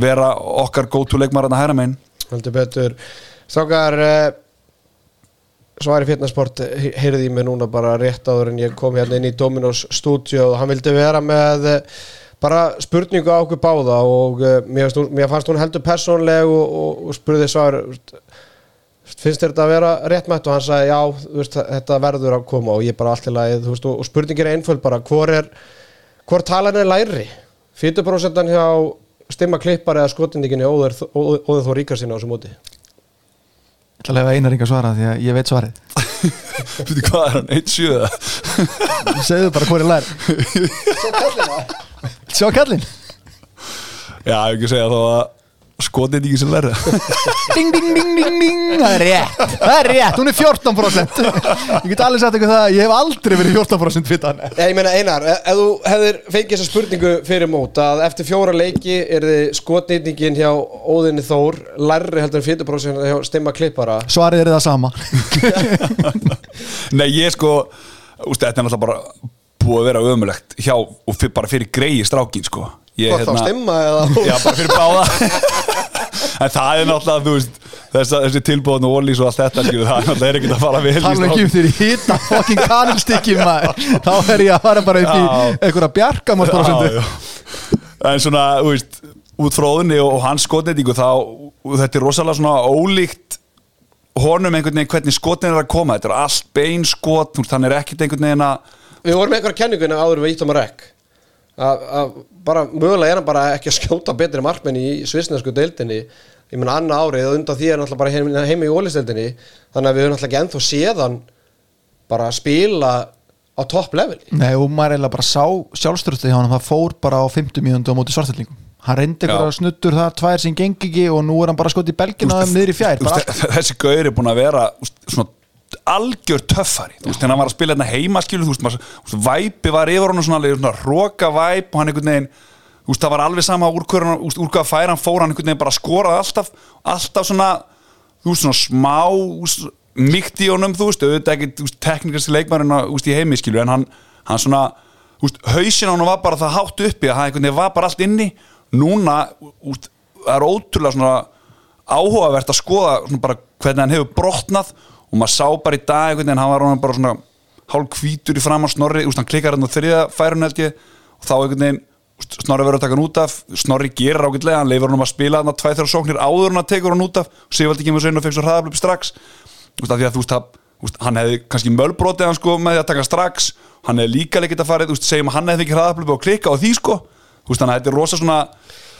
vera okkar go-to leikmaður að hæra megin. Heldur betur. Strákar Svari Fitnessport he- heyrði í mig núna bara rétt áður en ég kom hérna inn í Dominos stúdíu og hann vildi vera með eh, bara spurningu á okkur báða og uh, mér, mér fannst hún heldur persónleg og, og, og spurði Svar finnst þetta að vera réttmætt og hann sagði já, veist, þetta verður að koma og ég bara allt í lagi, þú veist, og, og spurningin er einföld bara, hvor er hvor talan er læri? 40% hjá stimma klippar eða skotindinginni óður, óður, þó ríkar sinna á þessu móti Ég ætla að lefa einar yngar svara því að ég veit svarið. (laughs) Veitu hvað er hann, 1-7 (laughs) Segðu bara hvað er lær. (laughs) Sjá kallinn. Já, ég hef ekki að segja þá að skotið ekki sem verða. (laughs) Ding, ding, ding, ding, ding. Það er rétt, það er rétt, hún er 14% Ég get alveg sagt eitthvað það að Ég hef aldrei verið 14% fyrir hann Ég, ég meina Einar, ef ef þú hefðir fengið þessa spurningu fyrir mót að eftir fjóra leiki er þið skotnýtningin hjá Óðinni Þór lærri heldur en 40% hjá stimma klippara. Svarið er það sama. (laughs) Nei, ég sko úst, Þetta er náttúrulega bara búið að vera ömulegt hjá og fyr, bara fyrir greiði strákin sko. Ég, Hvort þá stimma eða Já, bara fyrir báða (laughs) En það er náttúrulega, þú veist þess, þessi tilbúðan og ólís og allt þetta skilur, það er náttúrulega er ekkert að fara vel í Tala ekki um þér í hita fokkin kanilstykki maður. Þá er ég að fara bara upp í einhverja já. En svona, þú veist út frá óðunni og, og hans skotnendingu þá, þetta er rosalega svona ólíkt honum einhvern veginn hvernig skotin er að koma, þetta er allt bein skot þú veist, hann er ekkert einhvern veginn að Við vorum með einhverja kenninguna áður en við íttum að rekk að að bara mögulega er hann bara ekki að skjóta betri markmenn í svisnesku deildinni. Ég menna annað árið og undan því er náttúrulega bara heim, heimi í ólisteildinni þannig að við höfum náttúrulega ekki ennþá séðan bara að spila á topp level. Nei, og maður eiginlega bara sá sjálfstörstu hjá hann Það fór bara á 50 mínúndu á móti svartillingum Hann reyndi eitthvað snuttur það, tvær sem gengi ekki og nú er hann bara skot í belgina þeim niður í fjær. Þessi gaur er búin að vera svona algjör töffari þú veist, þegar hann var að spila hérna heima skilu þú veist, maður, þú veist, væpi var yfir honum svona, alveg svona roka væp og hann einhvern veginn þú veist, það var alveg sama úr hverju hann- úr úr hvaða færi hann fór, hann einhvern veginn bara skoraði alltaf alltaf svona, þú veist, svona smá þú veist, mýkt í honum, þú veist, auðvitað ekki þú veist, teknikast leikmærin þú veist, í heimi skilu, en hann, hann svona úst, hausin á hann var bara það hátt uppi að hann einhvern veginn var bara allt inni núna úst, það er ótrúlega svona áhugavert að skoða svona bara hvernig hann hefur brotnað og maður sá bara í dag einhvern veginn hann var hann bara svona hálf hvítur í fram á snorri, úst, hann klikkar hann á þriða færun held ég. Og þá einhvern veginn snorri verður að taka hann út af. Snorri gerir ágætlega, hann leifur hann um að spila hann að tvæð þeirra sóknir áður hann að tekur hann út af. Og Sigvaldi kemur svo inn og fekk svo hraðablöp strax. Úst, af því að þú veist úst, hann hefði kannski mölbrotið hann sko með því að taka strax. Hann hefði líka leikit að fara segjum að hann hefði ekki hraðablöp og klikka á því sko. Úst, þannig að þetta er rosa svona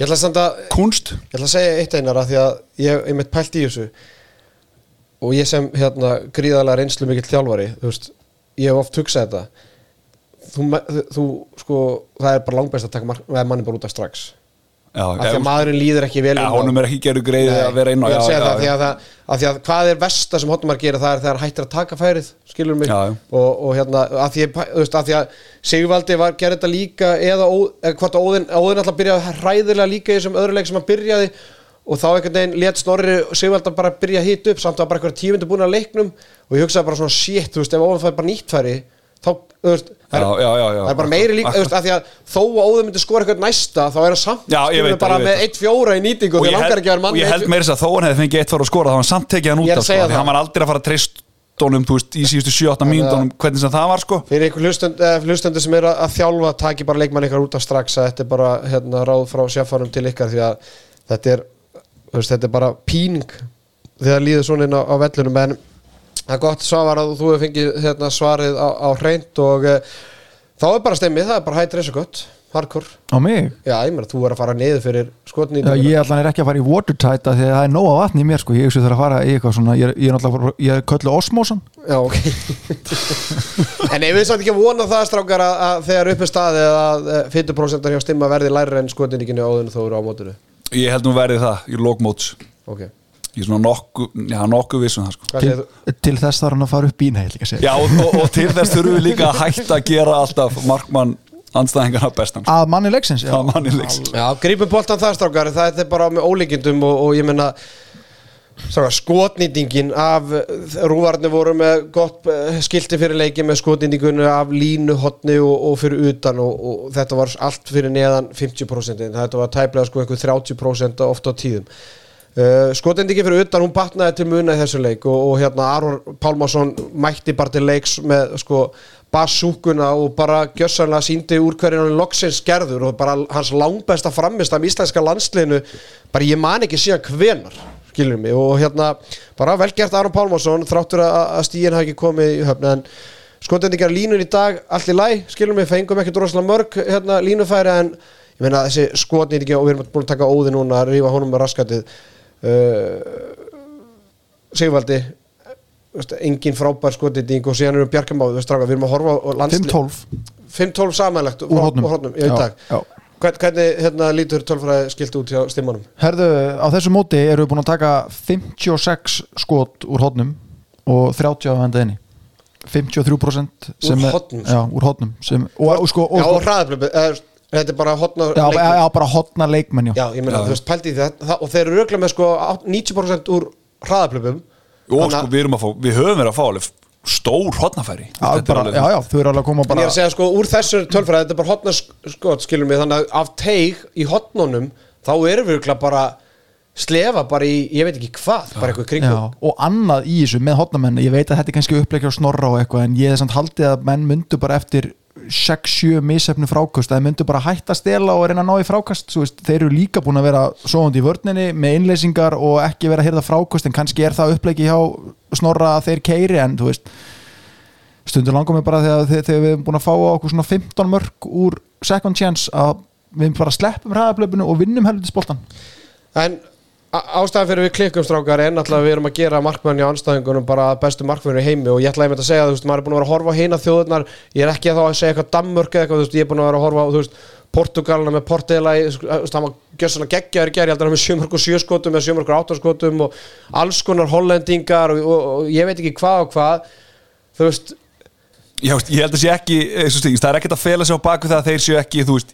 Ég að kunst. Ég ætla að segja eitt einar að því að ég er mitt pælt í þessu og ég sem hérna gríðarlega reynslu mikill þjálfari þú veist, ég hef oft hugsað þetta þú, þú sko það er bara langbæst að taka manni bara út af strax já, af því að maðurinn líður ekki vel ja, inn á- honum er ekki gerðu greið að vera inn á er að já, já, það, því já. að, það, að því að hvað er versta sem Hotmar gerir það er þegar hættir að taka færið skilur mig Já, já. og, og hérna að því, að- veist, að því að Sigvaldi var gerði þetta líka eða, eða hvort að Óðinn, Óðinn alltaf byrjaði hræðilega líka í þessum öðru leik sem hann byrjaði og þá einhvern veginn let Snorri Sigvaldi bara byrja að hita upp samt að bara einhverja tímundu búin að leiknum og ég hugsaði bara svona shit, þú veist, ef Óðinn fær bara nýtt færi þá, þú veist, það er, já, já, já. það er bara meiri líka, þú veist, að því að þó að Óðinn myndi skora eitthvað næsta þá er hann samt, veit bara það, með 1-4 í nýtingu og ég held, og ég held 1-4. meira þess að þó hann hefði fengið eitt fara að skora þá hann samt tekið hann út af sko, því það. hann var aldrei að fara að treyst honum þú veist, í síðustu 7-8 mínútonum hvernig sem það var sko fyrir einhver hlustund, eh, sem er að, þjálfa taki bara leikmann ykkar út af strax að þetta er bara hérna, ráð frá sjáfarum til ykkar því að þetta er, veist, þetta er bara píning þegar líður svona inn á, á vellunum en það er gott svar að þú hefur fengið hérna, svarið á, á hreint og uh, þá er bara stemmið, það er bara hætt reysa gott hardcore, á mig? Já ég meina þú er að fara niður fyrir skotni Já, ég allan er ekki að fara í watertight af því að það er nóga vatn í mér sko, ég hugsa þarf að fara í eitthvað svona, ég er, náttúrulega ég er köllu osmósan Já, ok. (laughs) En ef við samt ekki að vona það strákar að, að þegar upp er staðið að 50% hjá stimma verði læri en skotinnikinu áður en þó eru á mótinu ég held nú verið það í lókmóts Ok, ég er svona nokku, já nokku vissum það sko til, til þess þarf hann að fara upp segja. já og, og, og til þess þurfum við líka að hætta að gera alltaf markmann andstæðingarna bestan sko. að manni leiksins já. Já, grípum boltan það strákar það er bara með ólíkindum og, og ég menna skotnýtingin af rúvarnir voru með gott eh, skilti fyrir leiki með skotnýtingunni af línu, hotni og, og fyrir utan og, og þetta var allt fyrir neðan 50% þetta var tæplega sko einhver 30% ofta á tíðum. Uh, skotendingi fyrir utan, hún batnaði til muna í þessu leik og, og hérna Aron Pálmarsson mætti bara til leiks með sko bassúkuna og bara gjössanlega síndi úr hverjum hann loksins gerður og bara hans langbesta framist af íslenska landsliðinu. Bara ég man ekki síðan hvenar skilur mig. Og hérna bara velgert Aron Pálmarsson þráttur að, að stíðin hafi ekki komið í höfn en skotendingar línun í dag allt í læ, skilur mig, fengum ekkert rosalega mörg hérna línufæri en ég meina þessi skotnýtingi og við erum búin að taka óði núna að rífa honum með raskatið. Uh, Sigvaldi engin frábær skotnýting og síðan erum Bjarkamáð við erum að horfa á landsli 5-12 5-12 samanlegt hótnum, hótnum í dag. já. Hvern, hvernig hérna, lítur tölfræði skilt út hjá stimmanum Herðu, á þessu móti eru við búin að taka 56 skot úr hótnum og 30 að venda inni 53% sem Úr er- hornum, sko. Já, úr hótnum sem, og, og, sko, og, já sko, og hraðablöfu þetta er bara hotna já, já, já, bara hotna leikmenn já. já, ég meina, Já. þú veist, pældi í þetta og þeir eru auðvitað með sko 90% úr hraðablöfum og sko við erum að fá, við höfum verið að fá alveg stór hotnafæri er bara, alveg- já, já, þau eru alveg að koma En ég bara er að segja sko úr þessu tölfræði þetta er bara hotna skot skilur mig þannig að af teig í hotnunum þá erum við örugglega bara slefa bara í, ég veit ekki hvað bara eitthvað Já, kringum. Og annað í þessu með hotnamenn ég veit að þetta er kannski uppleikja á snorra og eitthvað en ég er samt haldið að menn myndu bara eftir 6-7 misefnu frákast að þeir myndu bara hætta að stela og reyna að ná í frákast veist, þeir eru líka búin að vera svoðandi í vörninni með innleysingar og ekki vera að hýrða frákast en kannski er það uppleiki hjá snorra að þeir keiri en veist stundur langar mig bara þegar, þegar, við erum búin að fá okkur svona 15 mörg úr second chance að við bara sleppum hraðablöfunu og vinnum helvitis boltan En ástæðan fyrir við klikkum strákar er náttúrulega að við erum að gera markmönni á anstæðingunum bara bestu markmönni í heimi. Og ég ætla einmitt að segja þú veist, maður er búin að vera að horfa á hina þjóðurnar ég er ekki að þá að segja eitthvað Danmörk eða eitthvað, þú veist, ég er búin að vera að horfa á þú veist, Portugalina með Portela í- þú veist, hann var gjössalega geggjaður í gerð, ég held að hann með sjömörk og sjöskotum eða sjömörk og áttaskotum og alls konar hollendingar og, og, og ég veit ekki hvað og hvað. Já, ég held að sé ekki, eh, það er ekkert að fela sig á baku það að þeir séu ekki, þú veist,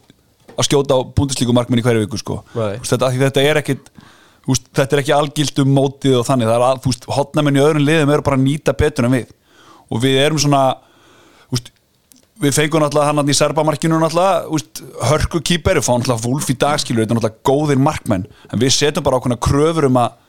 að skjóta á búndislíku markmenn í hverju viku, sko. Þetta, þetta er veist, þetta er ekki algilt um mótið og þannig, það er að, þú veist, hotnamenn í öðrum liðum eru bara að nýta betur en við. Og við erum svona, þú veist, við fengum náttúrulega hann hann í serbamarkinu náttúrulega, úst, hörku kýper við fáum náttúrulega Wolf í dag skilur, þetta er náttúrulega góðir markmenn, en við setjum bara ákveðna kröfur um að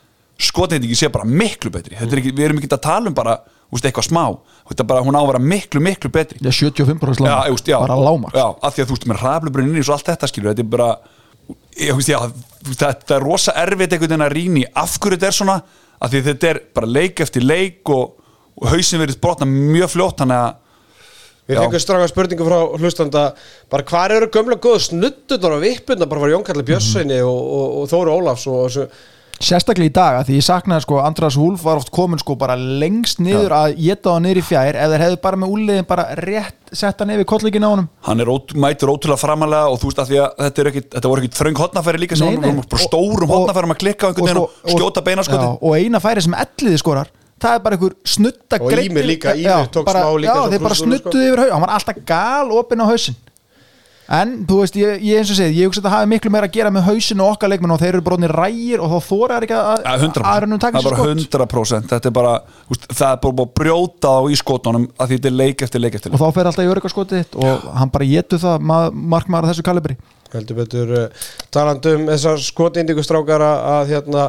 skotnýtingi sé bara miklu betri, þetta er ekki, við erum ekki að tala um bara, úst, eitthvað smá. Þetta er bara, hún á að vera miklu, miklu betri. Já, 75% já, lágmark, just, já, bara lágmark. Já, af því að þú veist, með raflubrunni og allt þetta skilur, þetta er bara ég, veist, já, þetta er rosa erfitt einhvern veginn að rýni af hverju þetta er svona af því þetta er bara leik eftir leik og, og hausin verið brotna mjög fljótt þannig að Við fengum stranga spurningu frá hlustanda bara hvað eru gömlega góða snuttunar og vippurnar? Bara var Jón Kalli Björnsveini og, og, og Þóru Ólafs og þessu Sérstaklega í dag, að því ég saknaði sko Andras Húlf var oft komin sko bara lengst niður að geta það niður í fjær ef þeir hefðu bara með úliðin bara rétt setta nefið kollíkin á honum. Hann er ót, mætur ótrúlega framalega og þú veist að því að þetta, er ekki, þetta voru ekki þröng hotnafæri líka sem hann voru bara Og- stórum og- hotnafærum að klikka á einhvern veginn og, sko- skjóta beinaskoti já, og eina færi sem elliði skorar það er bara einhver snutta Og greip- Ýmir líka, Já, tók smá líka já, þeir bara sko. snuttuði yfir haug hann var alltaf gal opinn á hausinn en þú veist, ég, ég eins og segið ég hugsa að það hafi miklu meira að gera með hausinn og okkar leikmenn og þeir eru bróðnir rægir og þá þóra ekki að Ja, 100%, að það taka er sér bara skott 100% þetta er bara, úst, það er bara búið að brjóta á í skotunum að því þetta er leik eftir leik eftir og leik. þá fer alltaf í öryggarskotið þitt og hann bara getur það markmaður þessu kalibri. Heldur betur uh, talandi um þessar skotindíkustrákar að, að hérna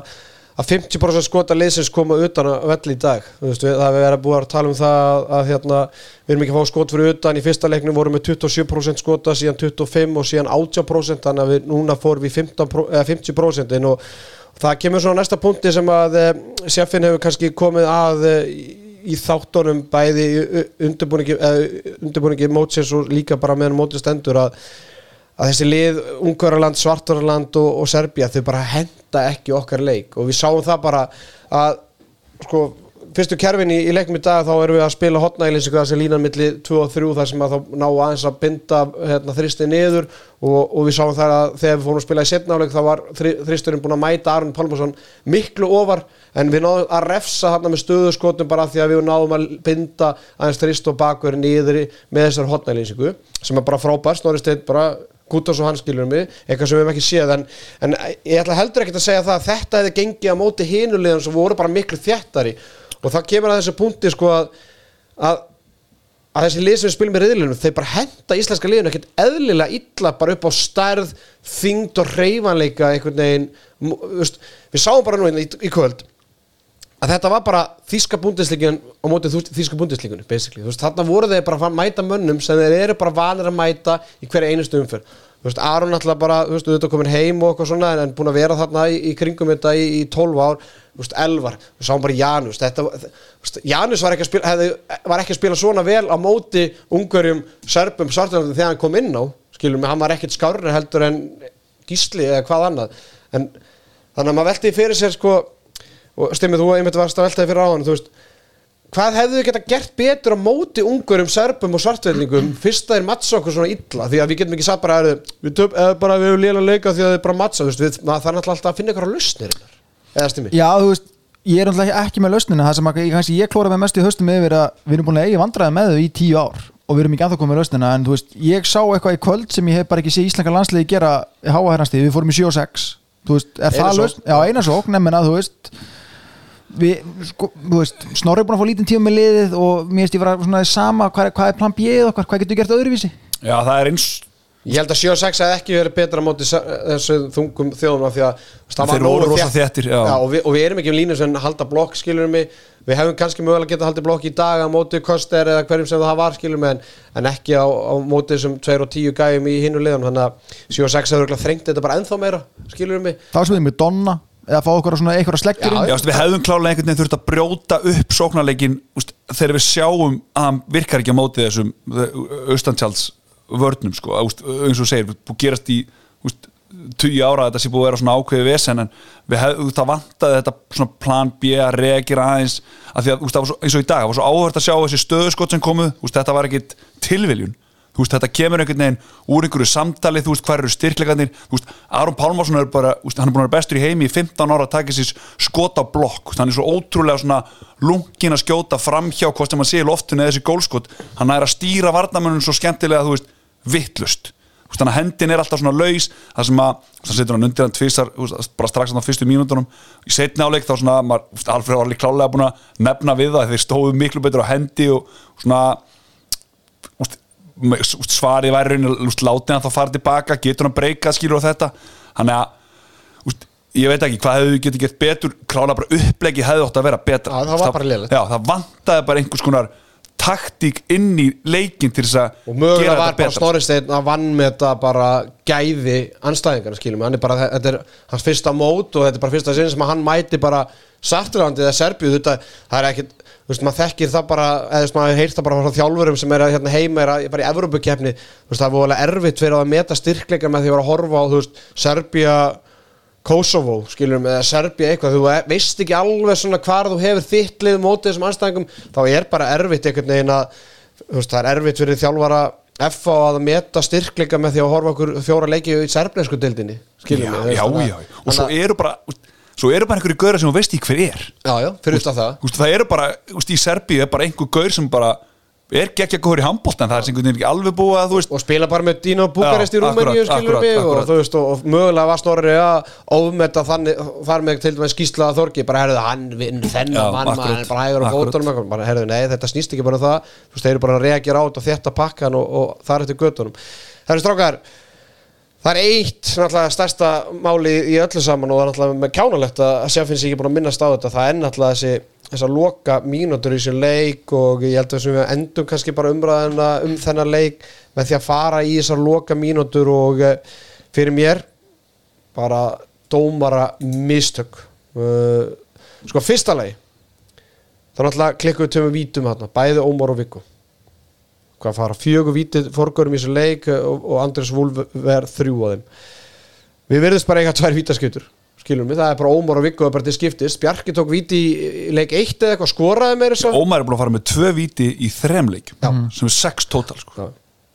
að 50% skota liðsins koma utan að vell í dag. Veist, við, það hefur verið búið að tala um það að, að hérna, við erum ekki að fá skot fyrir utan. Í fyrsta leiknum vorum við 27% skota síðan 25 og síðan 80% þannig að við núna fórum við 15, pro- eða 50% inn og það kemur svona næsta punkti sem að uh, sjefin hefur kannski komið að uh, í, þáttunum bæði í undirbúningi, mótsins og líka bara meðan mótið stendur að að þessi lið, Ungverjaland, Svartverjaland og, og Serbia, þau bara henda ekki okkar leik. Og við sáum það bara að sko, fyrstu kerfin í, í leikum í dag þá erum við að spila hotnælis þessi línan milli 2 og 3 þar sem að þá ná aðeins að binda hérna, þristið niður. Og, og við sáum það að þegar við fórum að spila í setnáleik þá var þri, þristurinn búin að mæta Aron Pálmarsson miklu ofar. En við náðum að refsa hann með stöðuskotum bara því að við náðum að binda aðeins þrist og bakverð niður með þessar hotnælisingu Gútas og hann skilur mig, eitthvað sem við hefum ekki séð en, en ég ætla heldur ekkert að segja það að þetta hefði gengið á móti hinulegðan sem voru bara miklu þjættari og það kemur að þessu punkti sko að, að, að þessi lið sem við spilum í riðlunum þeir bara henda íslenska liðinu ekkert eðlilega illa bara upp á stærð þyngd og reyfanleika einhvern veginn. Við sáum bara nú í, í kvöld að þetta var bara þíska búndisleikin á mótið þýsku búndisleikunni þarna voru þeir bara að mæta mönnum sem þeir eru bara vanir að mæta í hverja einustu veist, Aron alltaf bara, þú veist, auðvitað komin heim og eitthvað svona, en, búin að vera þarna í, í kringum þetta í, í 12 ár. Þú veist, Elvar, við sáum bara Janus. Þetta, veist, Janus var ekki, spila, hefði, var ekki að spila svona vel á móti ungverjum, serbum, svartverðum þegar hann kom inn á, skilum hann var ekkit skárri heldur en gísli eða hvað annað. En þannig að maður velti fyrir sér sko og stimmið þú einmitt varst að veltaði fyrir á hann þú veist, hvað hefðu þið geta gert betur á móti ungurum, serbum og svartveldingum fyrst það er mattsa okkur svona illa? Því að við getum ekki sagt bara, er, við, töp, eða bara við hefum lélega leika því að er bara mattsa maður þarf náttúrulega alltaf að finna ykkur á lausnir eða stimmið Já, þú veist, ég er náttúrulega ekki með lausnina það sem að, ég, kannski ég klóra með mest í höstum yfir að við erum búin að eigi vandræði með þau í tíu ár og við erum ekki anþá komið lausnina en þú veist, ég sá eitthvað í kvöld sem ég hef bara ekki séð íslenska landsliði gera háa herrnastíð, við fórum í 7 og 6 þú veist, er Eina það lausn? Já, eina sókn, nefnir að þú veist við, sko, þú veist Snorri er búin að fá lítinn tíma með liðið og mér veist ég var svona sama, hvað er, hvað er plan B okkar, hvað getur við gert öðruvísi? Já, það er eins. Ég held að 7 og 6 hefði ekki verið betra móti se- þessu þungum þjóðum af því að það var nógu rosa þétt- þéttir, já. og, við, og við erum ekki um línu sem halda blokk skilurum mig, við hefum kannski mögulega getað haldið blokk í dag á móti Koster eða hverjum sem það var skilurum en, en ekki á, á móti sem 2 og 10 gæjum í hinu liðan þannig að 7 og 6 hefur þrengt þetta bara ennþá meira skilurum mig. Þá sem við með Donna eða fá okkur svona eitthvað sleggjur Já, við hefðum klálega einhvern veginn þurft að brjóta upp sóknarleikin þegar við sjáum að hann virkar ekki á móti þessum austantjáls vörnum sko, úst, eins og segir, þú gerast í 20 ára að þetta sé búið að vera svona ákveði vesen en við hefðum það vantaði þetta svona plan B að reagera aðeins að því að úst, það var svo, eins og í dag, það var svo áhört að sjá þessi stöðuskott sem komu, úst, þetta var ekkit tilviljun þú veist, þetta kemur einhvern veginn úr einhverju samtali, þú veist, hvað eru styrklegarnir þú veist, Aron Pálmarsson er bara veist, hann er búin að vera bestur í heimi í 15 ára að taka sér skot á blokk, hann er svo ótrúlega svona lungin að skjóta framhjá hvort sem hann sé í loftinu eða þessi gólskot hann er að stýra varnamönnum svo skemmtilega þú veist, vittlust þannig að hendin er alltaf svona laus það sem að, veist, hann setur hann undir hann veist, bara strax á fyrstu mínútonum í setni áleik þá svona, Alfred var alveg klálega búin að nefna við það þeir stóðu miklu betur á hendi og svona svarið væri raunin látið hann þá fara tilbaka, getur hann breyka skilur á þetta, hann er að úst, ég veit ekki hvað hefðu getið gert betur? Klála bara upplegi hefði ótt að vera betra. Það var bara lélegt. já, það vantaði bara einhvers konar taktík inn í leikin til þess að og gera þetta bara betra. Snorri Steinn að vann með þetta bara gæði anstæðingarna skiljum hann er bara, þetta er hans fyrsta mót og þetta er bara fyrsta sinni sem hann mæti bara Sartrandi eða Serbíu. Þetta, það er ekkit, þú veist, maður þekkir það bara eða þú veist, maður heyrt það bara frá þjálfurum sem er hérna heima, er að, bara í Evropakeppni þú veist, það er voðalega erfitt fyrir að meta styrkleika með því að vera að horfa á, þú veist, Serbía Kosovo, skiljum, eða Serbía eitthvað, þú ve- veist ekki alveg svona hvar þú hefur þitt lið mótið þessum anstæðingum, þá er bara erfitt einhvern veginn að, þú veist, það er erfitt fyrir þjálfara FA að meta styrkleika með því að horfa okkur fjóra leiki í serbnesku dildinni, já, skiljum já, já, og svo eru bara svo eru bara einhverju gauðra sem þú veist ekki hver er. Já, já, fyrir utan það. Úst, það eru bara, úst, í Serbíu er bara einhver gaur sem bara er geggja góður í handbóltan það er sem einhvern veginn ekki alveg búið að þú veist og spila bara með Dino Bukarest í Rúmeníu og, þú veist, og, og mögulega var Snorri að ofmeta þannig, þar með til dæmis skýsla að Þorgi, bara herðu hann vinn þennan mann, maður bara hægur á fótunum. Bara herðu, nei, þetta snýst ekki bara um það. Þú veist, þeir eru bara að reagera át og þetta pakkan og, og þar eftir göttunum herru strákar Það er eitt náttúrulega stærsta máli í öllu saman og það er náttúrulega með kjánalegt að að sjá finnst ég ekki búin að minnast á þetta. Það er náttúrulega þessi þessar loka mínútur í þessu leik og ég held að þessum við endum kannski bara umræðina um þennan leik með því að fara í þessar loka mínútur og eh, fyrir mér bara dómara mistök. Uh, sko fyrsta lagi þá náttúrulega klikkum við tömum vítum hérna bæði Ómar og Viggo hvað fara fjögur vítið fórgörum í þessu leik og, og Andres Wolf verð þrjú á þeim. Við verðumst bara eiga tvær vítaskjötur skilum við, það er bara Ómar og Viggo er bara til skiptist Bjarki tók víti í, leik eitt eða eitthvað skoraði meira svo Ómar er búin að fara með tvö víti í þrem leikjum sem er sex tótal sko. Já.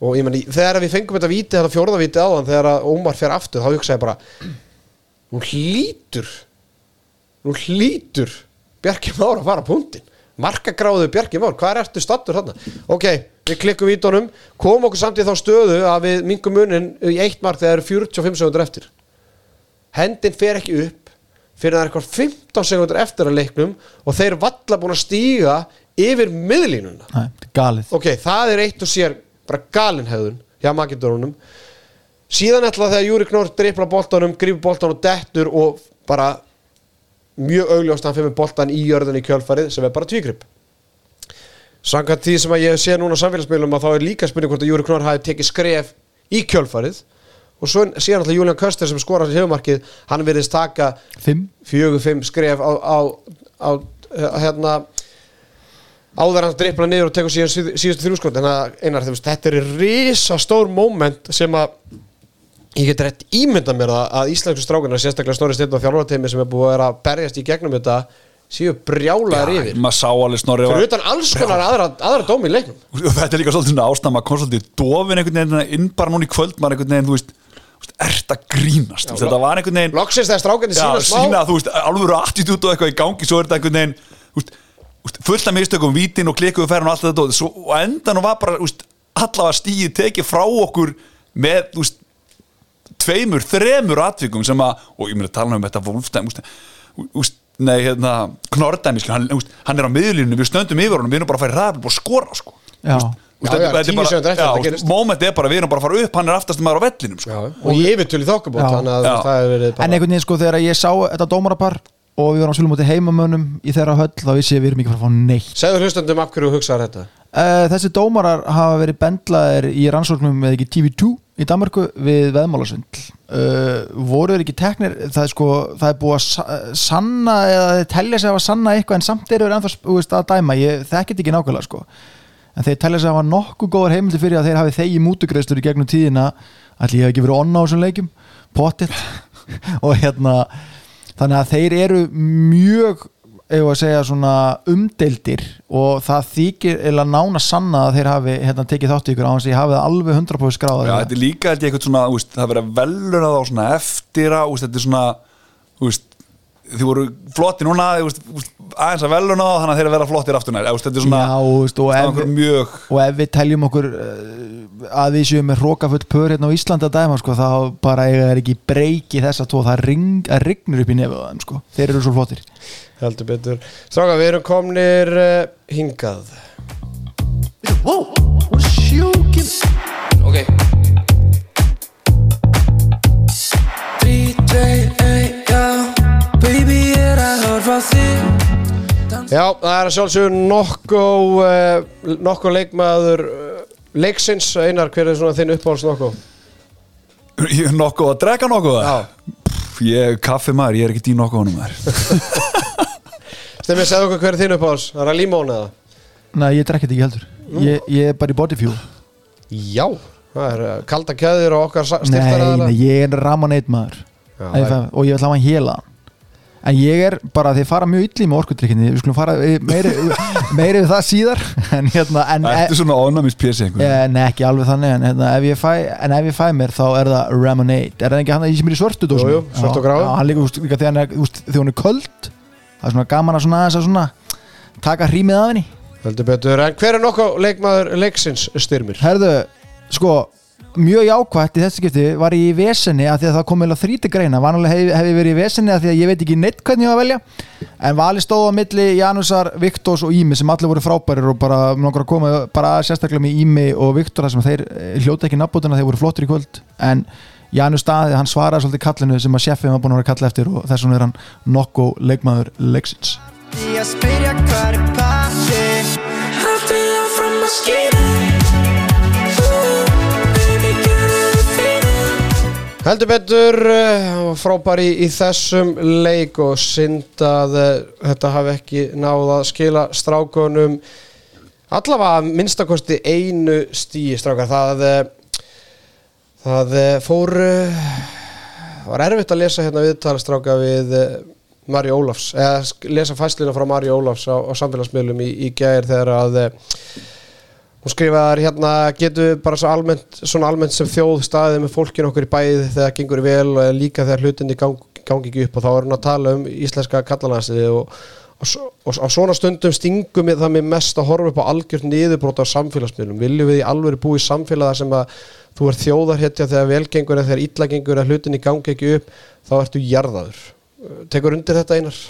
og ég menn, þegar við fengum þetta víti þetta fjórða víti áðan, þegar að Ómar fer aftur þá hugsaði ég bara hún hlýtur hún hlýtur Bjarki Már að fara punktin markagráðu Bjarki Már, hvað er eftir stattur þarna? Ok, við klikkum vítunum komum okkur samt í þá stöðu að við mingum munin í eitt mark þegar það eru 45 sekundur eftir. Hendin fer ekki upp fyrir það er eitthvað 15 sekundur eftir að leiknum og þeir valla búin að stíga yfir miðlínuna. Nei, þetta er galið. Ok, það er eitt og sér bara galin hefðun hjá Makedónunum síðan ætla þegar Júri Knór dripla boltanum, grífur boltan og dettur og bara mjög augljóst að hann fyrir boltan í jörðun í kjölfarið sem er bara tvígrip samkvæmt því sem að ég sé núna á samfélagsmiðlum að þá er líka spurning hvort að Júri Knór hafi tekið skref í kjölfarið. Og svo síðan alltaf Julian Köster sem skorar sér hefumarkið, hann verðist taka fjögur, fimm skref á, á, á, á hérna áður hann drippla niður og tekur síðan síð, síðustu þrjúskot en að einar, veist, þetta er risa stór moment sem að ég get rétt ímynda mér það að íslensku strákunar, sérstaklega stóri styrn og þjálfarteimi sem er búið að vera að berjast í gegnum þetta séu brjálaðar yfir. maður sá alveg snorri fyrir utan alls konar aðra, aðra dómi í leiknum. Og þetta er líka svolítið svona ástæðan maður kom svolítið dofin einhvern veginn inn bara núna í kvöld maður einhvern veginn, þú veist, ert að grínast. Veist, þetta var einhvern veginn loksins þegar strákunni já, sína smá sína, þú veist, alveg attitút og eitthvað í gangi svo er þetta einhvern veginn þú veist, fullt af mistökum, vítin og klikkuðu færin og allt þetta og, svo, og endan og var bara þú veist, allavega stíði tekið frá okkur með þú veist, tveimur, þremur atvikum sem að, og ég meina að tala um þetta veist, þú veist, nei, hérna Knordæmi, hann, hann er á miðlínu við stöndum yfir honum, við erum bara að fara í ræðum og skora, sko. Já, þetta er bara- er við erum bara að fara upp, hann er aftast maður á vellinum, sko. Já, og ég yfirtölu í þokkabót Já. þannig að Já. það hefur verið En bara einhvern veginn sko þegar ég sá þetta dómarapar og við varum að spila mútið heimamönnum í þeirra höll þá vissi ég að við erum ekki að fara að fá neitt. Segðu hlustandum af hverju þú hugsaðar þetta. Uh, Þessi dómarar hafa verið bendlaðir í rannsóknum með ekki TV2 í Danmarku við veðmálasvindl uh, voru þeir ekki teknir? Það er sko, það er búið að sa- sanna eða þeir telja sig að sanna eitthvað en samt eru þeir ennþá að dæma, ég þekkit ekki nákvæmlega sko. En þeir telja sig að hafa nokkuð góðar heimildi fyrir að þeir hafi þegi mútugreistur í gegnum tíðina. Ætli ég hef ekki verið onna á þessum leikjum? Pottitt (laughs) og hérna þannig að þeir eru mjög eigum að segja svona umdeildir og það þykir eða nána sanna að þeir hafi hérna, tekið þátt í ykkur á hans að ég hafi það alveg 100% skráða Já, þetta er líka eitthvað svona, veist, það verið að veluna þá svona eftir að, veist, þetta er svona, veist, þið voru flotti núna, aðeins að veluna þá, þannig að þeir eru að vera flottir aftur nær, þetta er svona, Já, veist, og er ef, mjög, og ef við teljum okkur uh, að við séum með hrókafull pör hérna á Íslandi að dæma sko, þá bara eiga þeir ekki breyki þess að tvo það ring, rignur upp í þeim sko. þeir eru svo flottir. Heldur betur. Stráka, við erum komnir uh, hingað. She Ok Já, það er að sjálfsögur nokko uh, nokko leikmaður uh, leiksins, Einar, hver er svona þinn uppáhalds nokko? Ég er nokkuð að drekka nokkuð Já, Pff, Ég er kaffi maður, ég er ekki í nokkuð honum maður. (laughs) Stefnir, segðu okkur hver er þinn uppáhalds? Það er að límón eða? Nei, ég drekki þetta ekki heldur. Ég, ég er bara í body fuel. Já, það er uh, kalda kæðir og okkar Nei, styrtar nei, ég er Ramonade maður. Já, ég fæ- og ég vil hafa hann héla en ég er bara, þið fara mjög illi með orkudrykkinni, við skulum fara meiri, meiri við það síðar (laughs) en hérna, en, Þetta er svona ónæmis pjessi Eh, Nei, ekki alveg þannig en, hérna, ef ég fæ, en ef ég fæ mér þá er það Ramonade Er það ekki hann að ég sem er í svörtu dósinu? Jú, jú, svört og grá. Já, hann líka, úst, líka þegar, hann er, úst, þegar hún er köld Það er svona gaman að svona, aðeins að svona taka hrímið af henni Heldur betur, en hver er nokko leikmaður leiksins styrmir? Herðu, sko mjög jákvætt í þessu skipti var ég í vesenni að því að það kom eða þríti greina. Vanalega hef, hef ég verið í vesenni að því að ég veit ekki neitt hvernig ég var að velja. En vali stóð á milli Janusar, Viktors og Ími sem allir voru frábærir og bara nokkur að koma bara sérstaklega með Ími og Viktor þar sem þeir eh, hljóta ekki nafnbótuna þeir voru flottir í kvöld. En Janus staði, hann svaraði svolítið kallinu sem að sjefið var búin að vera að kalla eftir og þess vegna er hann nokku leikmaður leiksins Heldur betur, uh, hann var frábær í, þessum leik og synd að uh, þetta hafi ekki náð að skila strákunum allavega minnstakosti einu stíi strákar. Það, uh, það fór, var erfitt að lesa hérna viðtalstráka við Mari Ólafs, eða lesa fæslina frá Mari Ólafs á, á samfélagsmiðlum í, í gæðir þegar að Hún skrifaðar hérna getur bara svo almennt, svona almennt sem þjóð staðið með fólkinu okkur í bæði þegar það gengur vel og líka þegar hlutinni gang, gangi ekki upp og þá er hún að tala um íslenska kallalandsliði og, á svona stundum stingum við það mér mest að horfa upp á algjört niðurbrót á samfélagsmiðlum. Viljum við í alvöru búi í samfélagi sem að þú er þjóðarhetja þegar velgengur eða þegar illagengur eða hlutinni gangi ekki upp þá ertu jarðaður. Tekur undir þetta einar?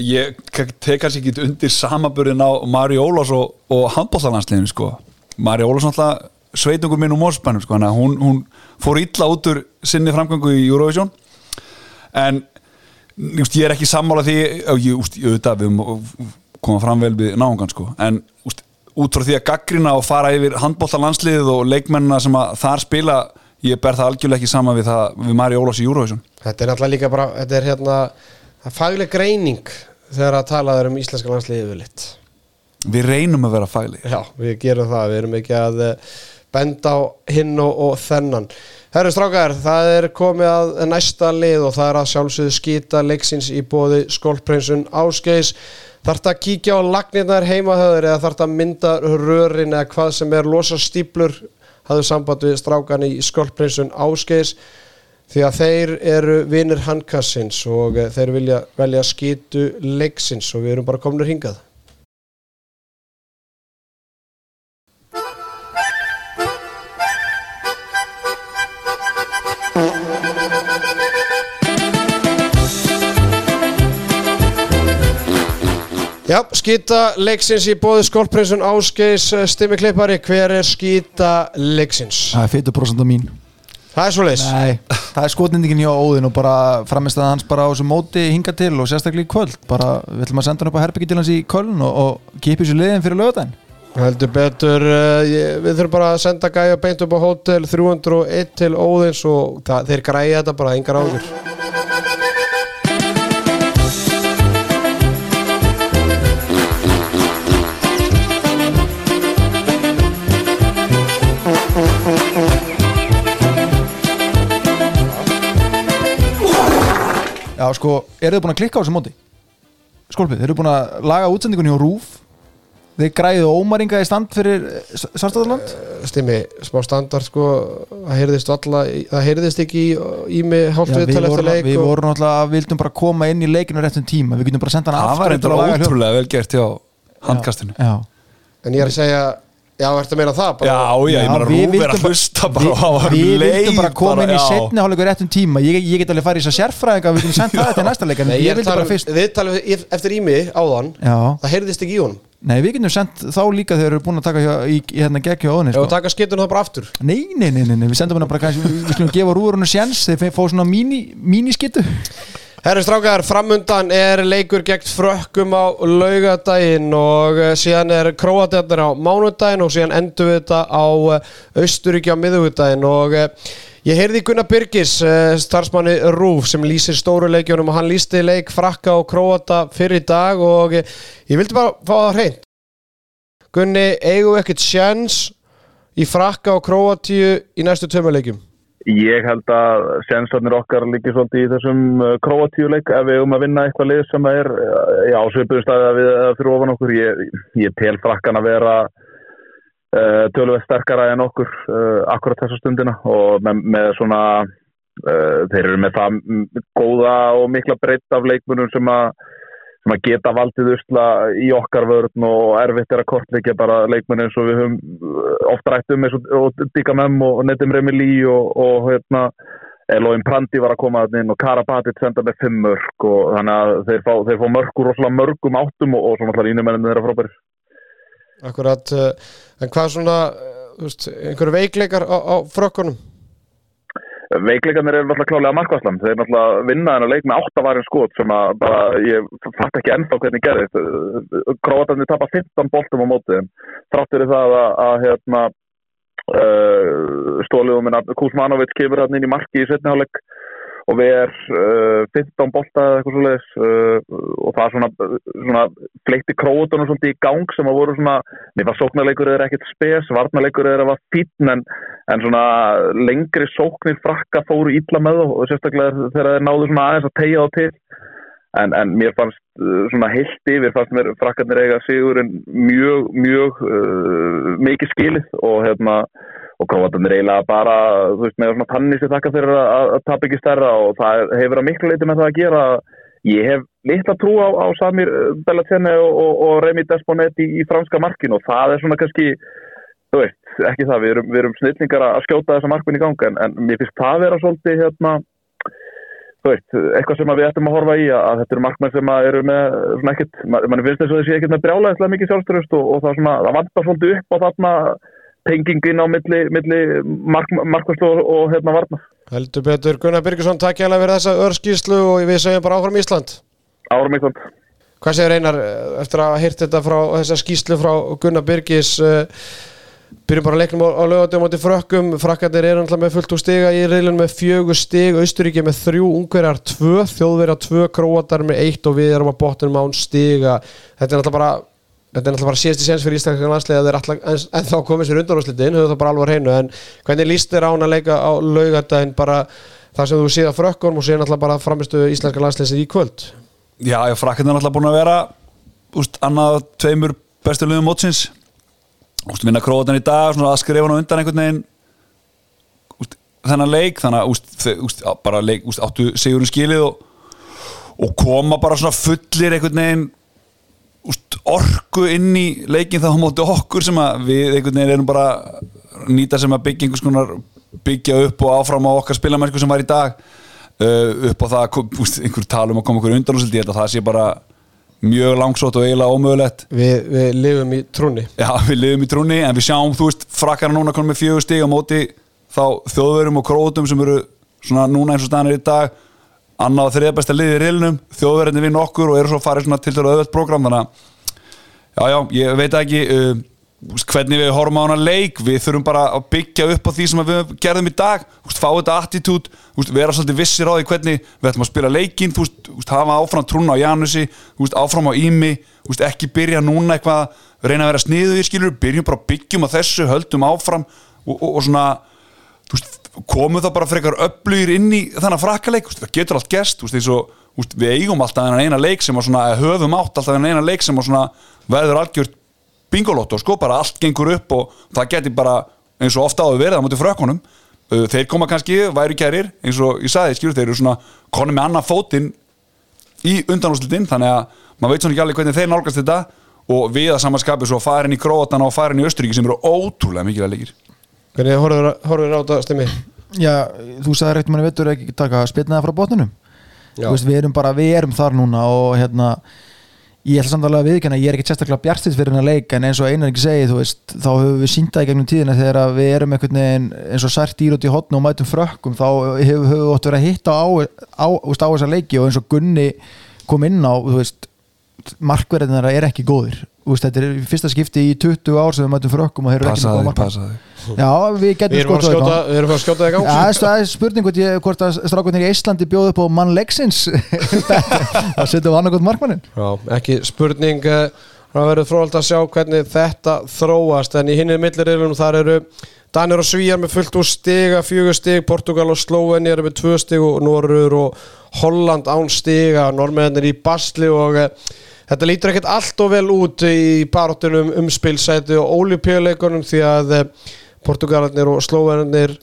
Ég tek kannski ekki undir samaburðin á Mari Ólafs og, og handbóltalansliðinu sko. Mari Ólafs náttúrulega sveitungur minn úr Mórsbænum sko hún, hún fór illa út úr sinni framgöngu í Eurovision. En ég er ekki sammála því ég, auðvitað við koma fram vel við náungan sko. En út frá því að gaggrina og fara yfir handbóltalansliðið og leikmennina sem þar spila ég ber það algjörlega ekki sama við, það, við Mari Ólafs í Eurovision. Þetta er náttúrulega líka bara, þetta er hérna það er fagleg greining þegar að tala um íslenska landsliðið við litt. Við reynum að vera fæli Já, við gerum það, við erum ekki að eh, benda á hinn og, og þennan. Herru strákar, það er komið að næsta lið og það er að sjálfsögðu skýta leiksins í bóði skólprinsun Ásgeis. Þarf að kíkja á lagnirnar heimahöður eða þarf að mynda rörin eða hvað sem er losa stíplur hafðu samband við strákan í skólprinsun Ásgeis því að þeir eru vinir handkassins og eh, þeir vilja velja skýtu leiksins og við erum bara komin hringað. Já, skýta leiksins í bóði skólprinsun Ásgeis Stimmi Klippari, hver er skýta leiksins? Það er fytur prosenta mín Það er svo leis Nei, það er skotnindingin hjá Óðinn og bara framist að hans bara á þessu móti hinga til og sérstaklega í kvöld. Bara við ætlum að senda hann upp á herbyggi til hans í Köln og, og kipi þessu liðin fyrir lögadaginn Heldur betur, uh, ég, við þurfum bara að senda gæja beint upp á hótel 301 til Óðins og það, þeir græja þetta bara engar áður Já, sko, eru þið búin að klikka á þessu móti? Skólpið, þeir eru búin að laga útsendingunni á RÚF Þeir græðu ómaringa í stand fyrir Svartaðarland Stimmi, smá standard sko það heyrðist alla, það heyrðist ekki í, í mig hálft Já, við viðtal eftir leik við og- vorum náttúrulega, vildum bara koma inn í leikinu réttum tíma, við getum bara senda hann Það var aftur eitthvað að ótrúlega vel gert hjá handkastinu. Já, En ég er að segja Já, ertu að meina það bara? Já, já, ég meina við Rúf er að bara- hlusta bara við, á hann við leið vildum bara koma inn í já. setni hálfleikur réttum tíma ég, ég get alveg farið í þess að sérfræðinga við getum sendt (laughs) það til næsta leik Nei, ég ég er vildi tala bara um, fyrst við talum ef- eftir ími áðan já, Það heyrðist ekki í honum nei við getum sendt þá líka þegar við erum búin að taka hjá, í, í hérna gegn hjá óðinni Ef sko. við taka skittunum það bara aftur nei, nei, nei, nei, nei, við sendum hana bara kannski, við, við skulum gefa rúurunu sjens þeir fá svona míní, mínískittu Herri strákar, framundan er leikur gegn frökkum á laugadaginn og eh, síðan er króatjarnir á mánudaginn og síðan endur við þetta á austuríki á miðugudaginn og eh, ég heyrði Gunnar Byrgis, eh, starfsmanni Rúf sem lýsir stóru leikjunum og hann lýsti leik frakka og króata fyrir dag og eh, ég vildi bara fá það hreint. Gunni, eigum við ekkert sjans í frakka og króatíu í næstu tömuleikjum? Ég held að sensarnir okkar líki svolítið í þessum króatíuleik ef við um að vinna eitthvað lið sem er uh, já, svipuðum staðið að við fyrir ofan okkur. Ég, ég tel frakkan að vera uh, tölvöld sterkara en okkur uh, akkurat þessa stundina og með, með svona, uh, þeir eru með það góða og mikla breytt af leikmunum sem að sem að geta valdið usla í okkar vörðn og erfitt er að kortleikja bara leikmenn eins og við höfum uh, oft rætt um eins og, og Dika Mem og Nedim Remili og, og hérna Eloin Prandi var að koma þarna inn og Karabatit senda með fimm mörg og þannig að þeir fá, þeir fá mörgur rosalega mörgum áttum og, og svo náttúrulega ínumenninu þeirra frábæri. Akkurat, uh, en hvað svona, þú veist, einhverju veikleikar á, á frökkunum? Veikleikarnir eru náttúrulega klálega markværslan. Þeir náttúrulega vinna þennan leik með áttavarinn skot sem að bara, ég fatt ekki ennþá hvernig gerðist. Króatarnir tapar 15 boltum á mótið. Þráttur í það að, að hérna, uh, stóliðum minna Kuzmanovic kemur hann inn í marki í setniháleik og við er uh, 15 bolta eða eitthvað svoleiðis uh, og það svona, svona fleikti krótunum svolítið í gang sem að voru svona, mér var sóknarleikur eða ekkert spes, varnarleikur eða var fítn en, en svona lengri sóknir frakka fóru ítla með þá og sérstaklega þegar þeir náðu svona aðeins að tegja þá til. En, en mér fannst uh, svona heilt yfir fannst mér frakkarnir eiga sigurinn mjög, mjög mikið skilið og hérna og króatarnir eiginlega bara þú veist með svona tannis ég þakka fyrir að, tapa ekki stærra og það hefur að miklu leiti með það að gera ég hef litla trú á, á Samir Bellatene og, og, og Remi Desponet í, í franska markinu og það er svona kannski þú veist, ekki það, við erum, við erum snillingar að skjóta þessa markminn í gang en, en mér finnst það vera svolítið hérna þú veist, eitthvað sem við ættum að horfa í að þetta eru markmenn sem eru með svona ekkert, mann finnst þess að þessi ekkert með brjálæðislega mikið sjálfstörust og, og það, svona, það vantar svolítið upp á þarna tengingin á milli, milli mark, markværslu og, og hérna varna. Heldur betur, Gunnar Birgisson, takk ég alveg fyrir þessa örskíslu og við segjum bara áfram Ísland. Árum Ísland. Hvað segir Einar eh, eftir að hýrt þetta frá þessa skíslu frá Gunnar Birgis uh, byrjum bara að leiknum á, lögatum átti frökkum, frakkandir eru alltaf með fullt úr stiga í reilun með fjögur stig Austuríki með þrjú, Ungverjar tvö þjóðverjar tvö, Króatar með eitt og við erum á botnum án stiga þetta er alltaf bara Þetta er náttúrulega bara síðasti séns fyrir íslenska landslega að þeir alltaf ennþá komið sér undanúrslitin, höfðu það bara alvar hreinu. En hvernig líst þér án að leika á laugadaginn bara það sem þú séð á frökkunum og séð náttúrulega bara framistu íslenska landsleisir í kvöld? Já, já, frakkarnir er náttúrulega búin að vera úst, annað tveimur bestu liðum mótsins. Úst, vinna krótan í dag, svona að skrifa hann undan einhvern veginn. Úst, þennan leik, þannig að bara leik, áttu sigurinn skilið og, og koma bara svona fullir einhvern veginn orku inn í leikin þá móti okkur sem að við einhvern veginn erum bara nýta sem að byggja einhvers konar byggja upp og áfram á okkar spilamennsku sem var í dag. Uh, upp á það, einhver talum að koma okkur undan og að það sé bara mjög langsótt og eiginlega ómögulegt. Við, við lifum í trúni Já, við lifum í trúni en við sjáum, þú veist, frakkar núna konum með fjögur stig á móti þá þjóðverum og krótum sem eru svona núna eins og staðanir í dag. Annað og þriða besta liði í reilnum þjóðverðinni vinn okkur og eru svo farið svona til þess öðvöld program þannig að já, já, ég veit ekki uh, úst, hvernig við horfum á hana leik við þurfum bara að byggja upp á því sem við gerðum í dag, úst, fá þetta attitút úst, vera svolítið vissir á því hvernig við ætlum að spila leikinn, þú veist, úst, hafa áfram trúna á Janusi, úst, áfram á Ími úst, ekki byrja núna eitthvað reyna að vera sniðu í skilur, byrjum bara byggjum á þessu, höldum áfram og, og, og svona komum það bara frekar upplýðir inn í þannig veist, það getur allt veist, eins og, veist, við eigum alltaf þennan eina leik sem að svona, höfum átt alltaf þennan eina leik sem að svona verður algjört bingolotto, sko, bara allt gengur upp og það geti bara, eins og ofta áður verið á móti frökkunum, Uh, þeir koma kannski væri kærir, eins og ég sagði, skilur þeir eru svona, konum með annað fótinn í undanúslitin, þannig að maður veit svona ekki alveg hvernig þeir nálgast þetta og við að samanskapi svo farin í Króatan og farin í Östuríki sem eru ótrúlega mikilvæg leikir Hvernig horfður horfður á þetta stemmi? Já, þú sagði reynt manni vettur ekki taka spilnaða frá. Þú veist, við erum bara, við erum þar núna og hérna ég ætla samt alveg að viðkjanna, ég er ekki sérstaklega bjartist fyrir hennar leik en eins og einar ekki segi, þú veist þá höfum við sínt það í gegnum tíðina þegar við erum einhvern veginn eins og sært dýr út í hotnu og mætum frökkum, þá höfum höf við ótt verið að hitta á, á, á þessa leiki og eins og Gunni kom inn á þú veist, markverðin þeirra er ekki góðir Veist, þetta er í fyrsta skipti í 20 ár sem við mætum frökkum og þeir eru ekki passaði, góða markverð passaði Já, við erum að skjóta, eitthvað við erum að skjóta í gang. Já, það er spurning hvort, að strákunir í Íslandi bjóðu upp á mann leiksins. (laughs) Það setjum við annarkot markmannin. Já, ekki spurning eh, Það verður fróðald að sjá hvernig þetta þróast. En í hinnið milliriðlunum þar eru Danir og Svíjar með fullt úr stiga fjögur stig, Portugal og Sloveni eru með tvö stig og Norrur og Holland án stiga, Norrmennir í basli og eh, þetta lítur ekkert allt og vel út í baróttunum umspilsæti og ólipjöleikunum því að eh, Portugalarnir og Slovenir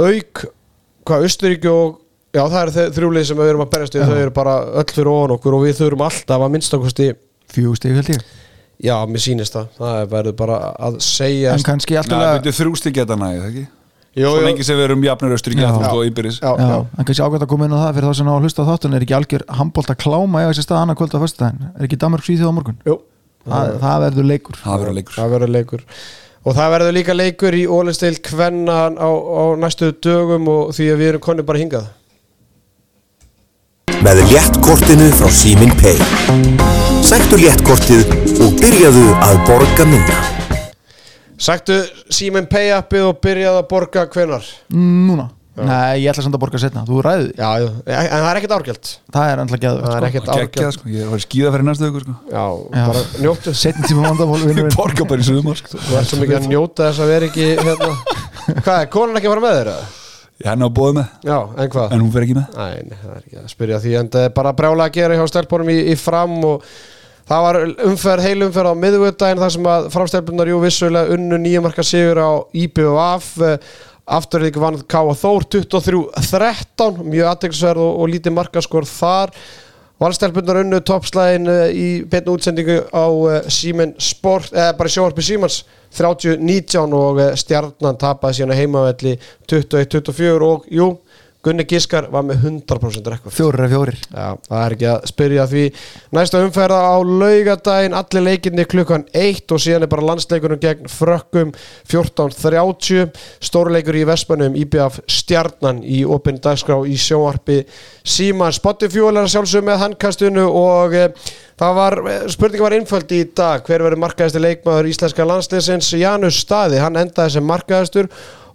auk, hvað, Östuríki og Já, það eru þau þrjúlið sem við erum að berjast við, þau eru bara öll fyrir ofan okkur og við þurfum alltaf að minnstakosti stig held ég Já, mér sýnist það. Það verður bara að segja en kannski alltaf þrjústi geta næði, það ekki? Svo lengi sem við erum jafnir Östuríki Já. og Íberis Já, Já, já. en kannski ágætt að koma inn á það fyrir þá sem ná að hlusta á þáttun er ekki algjör handbólt að kláma eða þessi stað annað kvöld á föstudaginn er ekki Danmark svíþjóð á morgun Jú. það, það verður leikur Það verður leikur Það verður leikur. Og það verður líka leikur í ólisteil kvenna á, á næstu dögum og því að við erum konni bara hingað. með léttkortinu frá Símin Pay. Sæktu léttkortið og byrjaðu að borga minna. Sagtu Simen Pay appið og byrjaði að borga hvenar? Núna, nei, ég ætla samt að borga setna þú ræði, Já, já, en það er ekkert árgjöld. það er alltaf geðu Það er ekkert Gekkjað árgjöld. sko, ég var skíða fyrir næstu ykkur sko Já, Já. bara njóttu. setni tíma vandamál Ég borga bara í sumar sko Þú ert svo mikið að njóta þess að vera ekki hérna. Hvað er, konan ekki að fara með þér? eða? Ég henni á bóði með, Já, en hvað? en hún fer ekki með Nei, nei, það er ekki að spyrja því en það er bara brjála að gera hjá stelpunum í, í fram og það var umferð, heil umferð á miðvöldaginn þar sem að framstelpunar jú vissulega unnu nýjamarka sigur á IBVF afturðið vann K.A. Þór 23-13 mjög aðteglisverð og, og lítið markaskor þar Valstelpunar unnu toppslæðin uh, í beinu útsendingu á uh, Siemens Sport, eða bara í sjóarpi Siemens 30-19 og stjarnan tapaði síðan heimavelli 21-24 og jú, Gunni Giskar var með 100% rekord. fjórir er fjórir. Já, það er ekki að spyrja því. Næsta umferða á laugadaginn allir leikinni klukkan 1 og síðan er bara landsleikunum gegn frökkum 14.30 stórleikur í Vespanum IBF Stjarnan í opinn dagskrá í sjónvarpi Síman Spotify að sjálfsögum með handkastunu og e, það var, spurningi var einföld í dag. Hver verður markaðistir leikmaður íslenska landsleisins Janus Staði, hann endaði sem markaðistur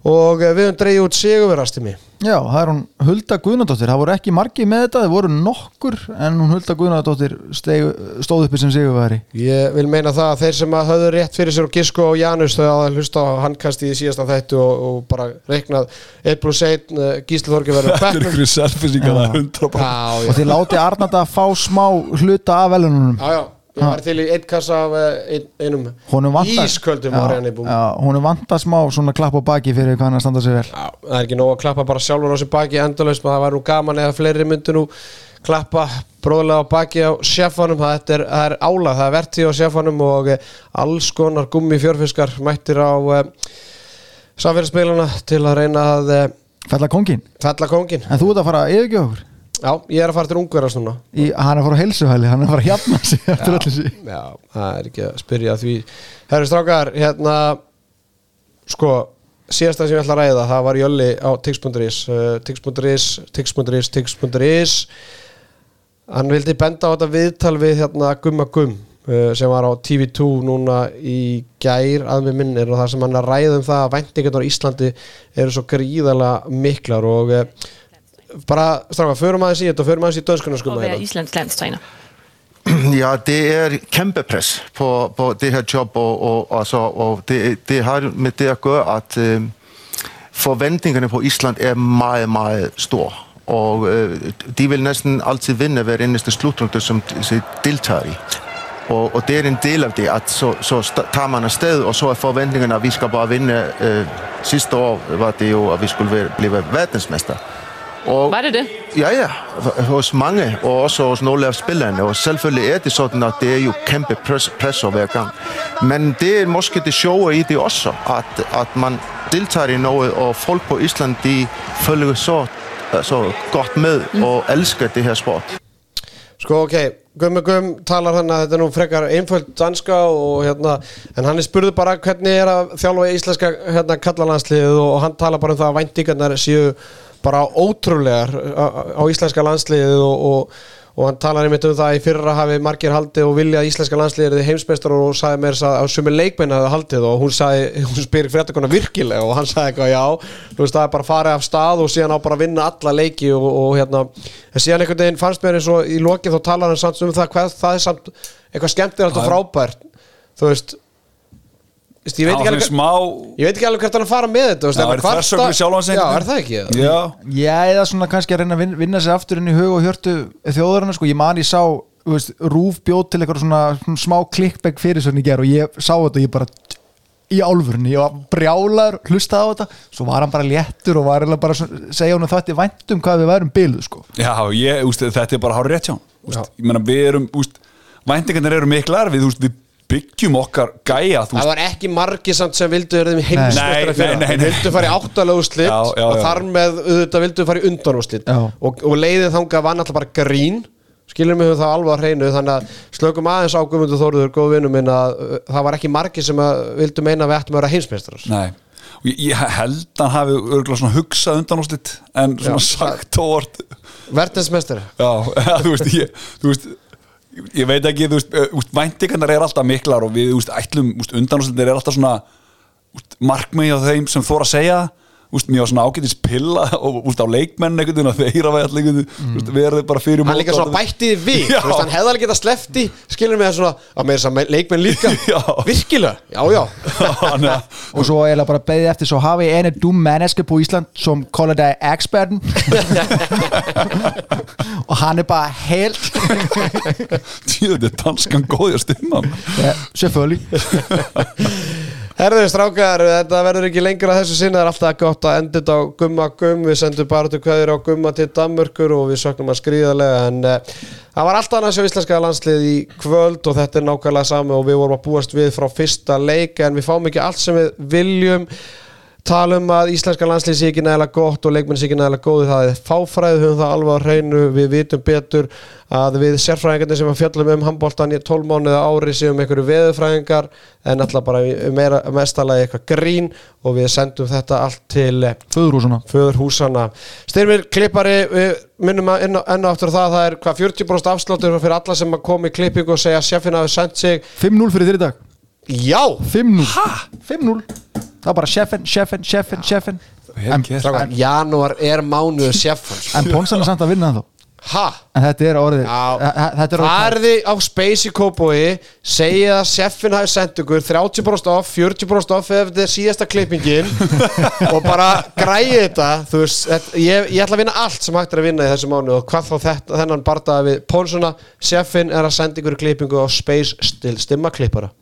og e, við höfum dreigið út sigurverastimi Já, það er hún Hulda Guðnadóttir. Það voru ekki margi með þetta, það voru nokkur en hún Hulda Guðnadóttir steig, stóð uppi sem sigurveri Ég vil meina það að þeir sem að höfðu rétt fyrir sér og Gisko og Janus þau að hlusta á handkast í síðastan þættu og, og bara reiknað 1 plus 1 uh, Gísli Þorgi verður Þetta er ykkur selfisingar að 100% Já, og já, þið láti Arnanda fá smá hluta af velunum já, já Ég var til í einn kassa af uh, ein, einum vantar ísköldum búm. já, honum vantar smá svona klapp á baki fyrir hvað hann að standa sig vel. Já, það er ekki nóg að klappa bara sjálfur á sér baki endalaust, maður það var nú gaman eða fleiri myndu nú klappa bróðlega á baki á sjefanum, það er, er ála það er verti á sjefanum og eh, alls konar gummi fjörfiskar mættir á uh, samfélagsmiðluna til að reyna að uh, fella kongin, en þú ert að fara að yfirgjöfa okkur Já, ég er að fara til ungverðast núna. Í, hann er að fara á heilsuhæli, hann er að fara að hjapna sig eftir öllu sig Já, það er ekki að spyrja því. Herru strákar, hérna sko, síðasta sem ég ætla að ræða það var Jölli á tix.is uh, tix.is, tix.is, tix.is hann vildi benda á þetta viðtal við hérna Gumma Gumm uh, sem var á TV2 núna í gær að með minn er og það sem hann er að ræða um það að væntingarnar á Íslandi eru svo gríðalega miklar og uh, bara, strákar, förum aðeins í þetta og förum aðeins í dönskunum at skumma være hérna Islands landstræner? Ja, det er kæmpe pres på, på det her job, og, og, altså, og det, det har med det at gøre, at øh, forventningerne på Island er meget, meget store. Og øh, de vil næsten altid vinde hver eneste slutrunde, som de deltager i. Og, og det er en del af det, at så, så tager man afsted, og så er forventningerne, at vi skal bare vinde. Øh, sidste år var det jo, at vi skulle være, blive verdensmester. Og, Var det det? Ja, ja, hos mange, og også hos nogle af spillerne. Og selvfølgelig er det sådan, at det er jo kæmpe pres, presser hver gang. Men det er måske det sjove i det også, at, at man deltager i noget, og folk på Island, de følger så, så godt med og elsker det her sport. Sko, ok, Gummi Gum talar hann að þetta er nú frekar einföld danska og hérna, en hann er spurður bara hvernig er að þjálfa íslenska hérna kallalandsliðið og hann talar bara um það að væntingarnar séu bara ótrúlegar á, íslenska landsliðið og, og, og hann talar einmitt um það að í fyrra hafi margir haldið og vilja að íslenska landsliðið er heimsmeistar og sagði mér að sumi leikmenn hafi haldið og hún sagði, (laughs) hún spyrir fréttakona virkilega og hann sagði eitthvað já, þú veist það er bara farið af stað og síðan á bara að vinna alla leiki og, og hérna, en síðan einhvern veginn fannst mér eins og í lokið þá talar hann samt um það hvað það er samt eitthvað skemmtilegt og frábært þú veist veist, ég veit Það alveg svona smá ég veit ekki alveg hvert hann að fara með þetta þú veist, Já, er þversögn við sjálfan sig já, er það ekki? Það? Já, Já, eða svona kannski að reyna að vin- vinna sig aftur inn í hug og hjörtu þjóðurinn sko. ég man ég sá, veist, Rúf bjóð til eitthvað svona, svona smá klikkbæk fyrir svona í ger og ég sá þetta og ég bara í álfurni, ég var brjálar hlustaði á þetta, svo var hann bara léttur og var bara að segja hún að þetta er væntum hvað við værum byluð sko. Já ég, úst, þetta er bara hár rétt hjá úst, Ég meina við erum, úst, væntingarnir eru miklar Við, úst, við byggjum okkar gæja þú Það veist, var ekki margi samt sem vildu verðum heimsmeistara Nei, fyrir nei, nei, nei. vildu fara í já, og þar með auðvitað vildu fara í undanúrslit. Já. og, og leiðið þangað var náttúrulega bara grín. Skilur mig um það alveg að hreinu. Þannig að slökum aðeins á Guðmundur Þóruður góð vinnu minn að uh, það var ekki margi sem að vildu meina að við ættum að vera heimsmeistarar. Nei. Og ég, ég held að hann hafi örgulega svona hugsað undan úrslit en svona Já. sagt óvart Verðinsmeistari (laughs) Já, þú veist, ég, þú veist ég veit ekki, þú veist, úst, væntingarnar er alltaf miklar og við, úst, ætlum, úst, undanúrslitin er alltaf svona markmið á þeim sem þóra að segja úst, mjög svona ágætis pilla (laughs) og úst, á leikmenn einhvern veginn að þeirra væri allir einhvern veginn, úst, verði bara fyrir Hann líka svona bætti því við, Já. (laughs) þú veist, hann hefði alveg getað slefti skilur mig að svona, að með þess að leikmenn líka. (laughs) Já. virkilega, já já. Og svo eiginlega bara beðið eftir svo hafi ene dum menneske på Ísland som kallar dig eksperten og hann er bara helt Tíðu, þetta er danskan góðja stimma ja, selvfølgelig Herðu strákar, þetta verður ekki lengra þessu sinna, það er alltaf gott að enda þetta á gumma gum, við sendum bara til kveður á gumma til Danmörkur og við söknum að skrýðarlega en uh, það var alltaf annars á íslenska landslið í kvöld og þetta er nákvæmlega sami og við vorum að búast við frá fyrsta leik. En við fáum ekki allt sem við viljum tala um að íslenska landslið sé ekki nægilega gott og leikmenn sé ekki nægilega góði það er fáfræði, höfum það alveg á hreinu við vitum betur að við sérfræðingarnir sem að fjallum um handbóltan í 12 mánuða ári séum einhverju veðurfræðingar en alltaf bara meira, mestalagi eitthvað grín og við sendum þetta allt til föðurúsuna föðurhúsana Styrmir klippari, við minnum að enn enn og aftur það, það er hvað 40% afsláttur fyrir alla sem að koma í klippingu og segja að sendt sig. 5-0 fyrir þér í dag Já, 5-0 5-0 það er bara sjefin, sjefin, sjefin, sjefin en, strákar, janúar er mánuðu (laughs) sjefans en Ponsan er samt að vinna það Ha? en þetta er orðið þetta er orðið Farði á Space í Kópói segið að sjeffin hafi sendt ykkur 30% off, 40% off ef þetta er síðasta klippingin. (laughs) Og bara græði þetta þú veist, þetta- ég, ég ætla að vinna allt sem hægt er að vinna í þessu mánu og hvað þá þetta, þennan bardaði við Pónsuna, sjeffin er að senda ykkur klippingu á Space stil, stimma klippara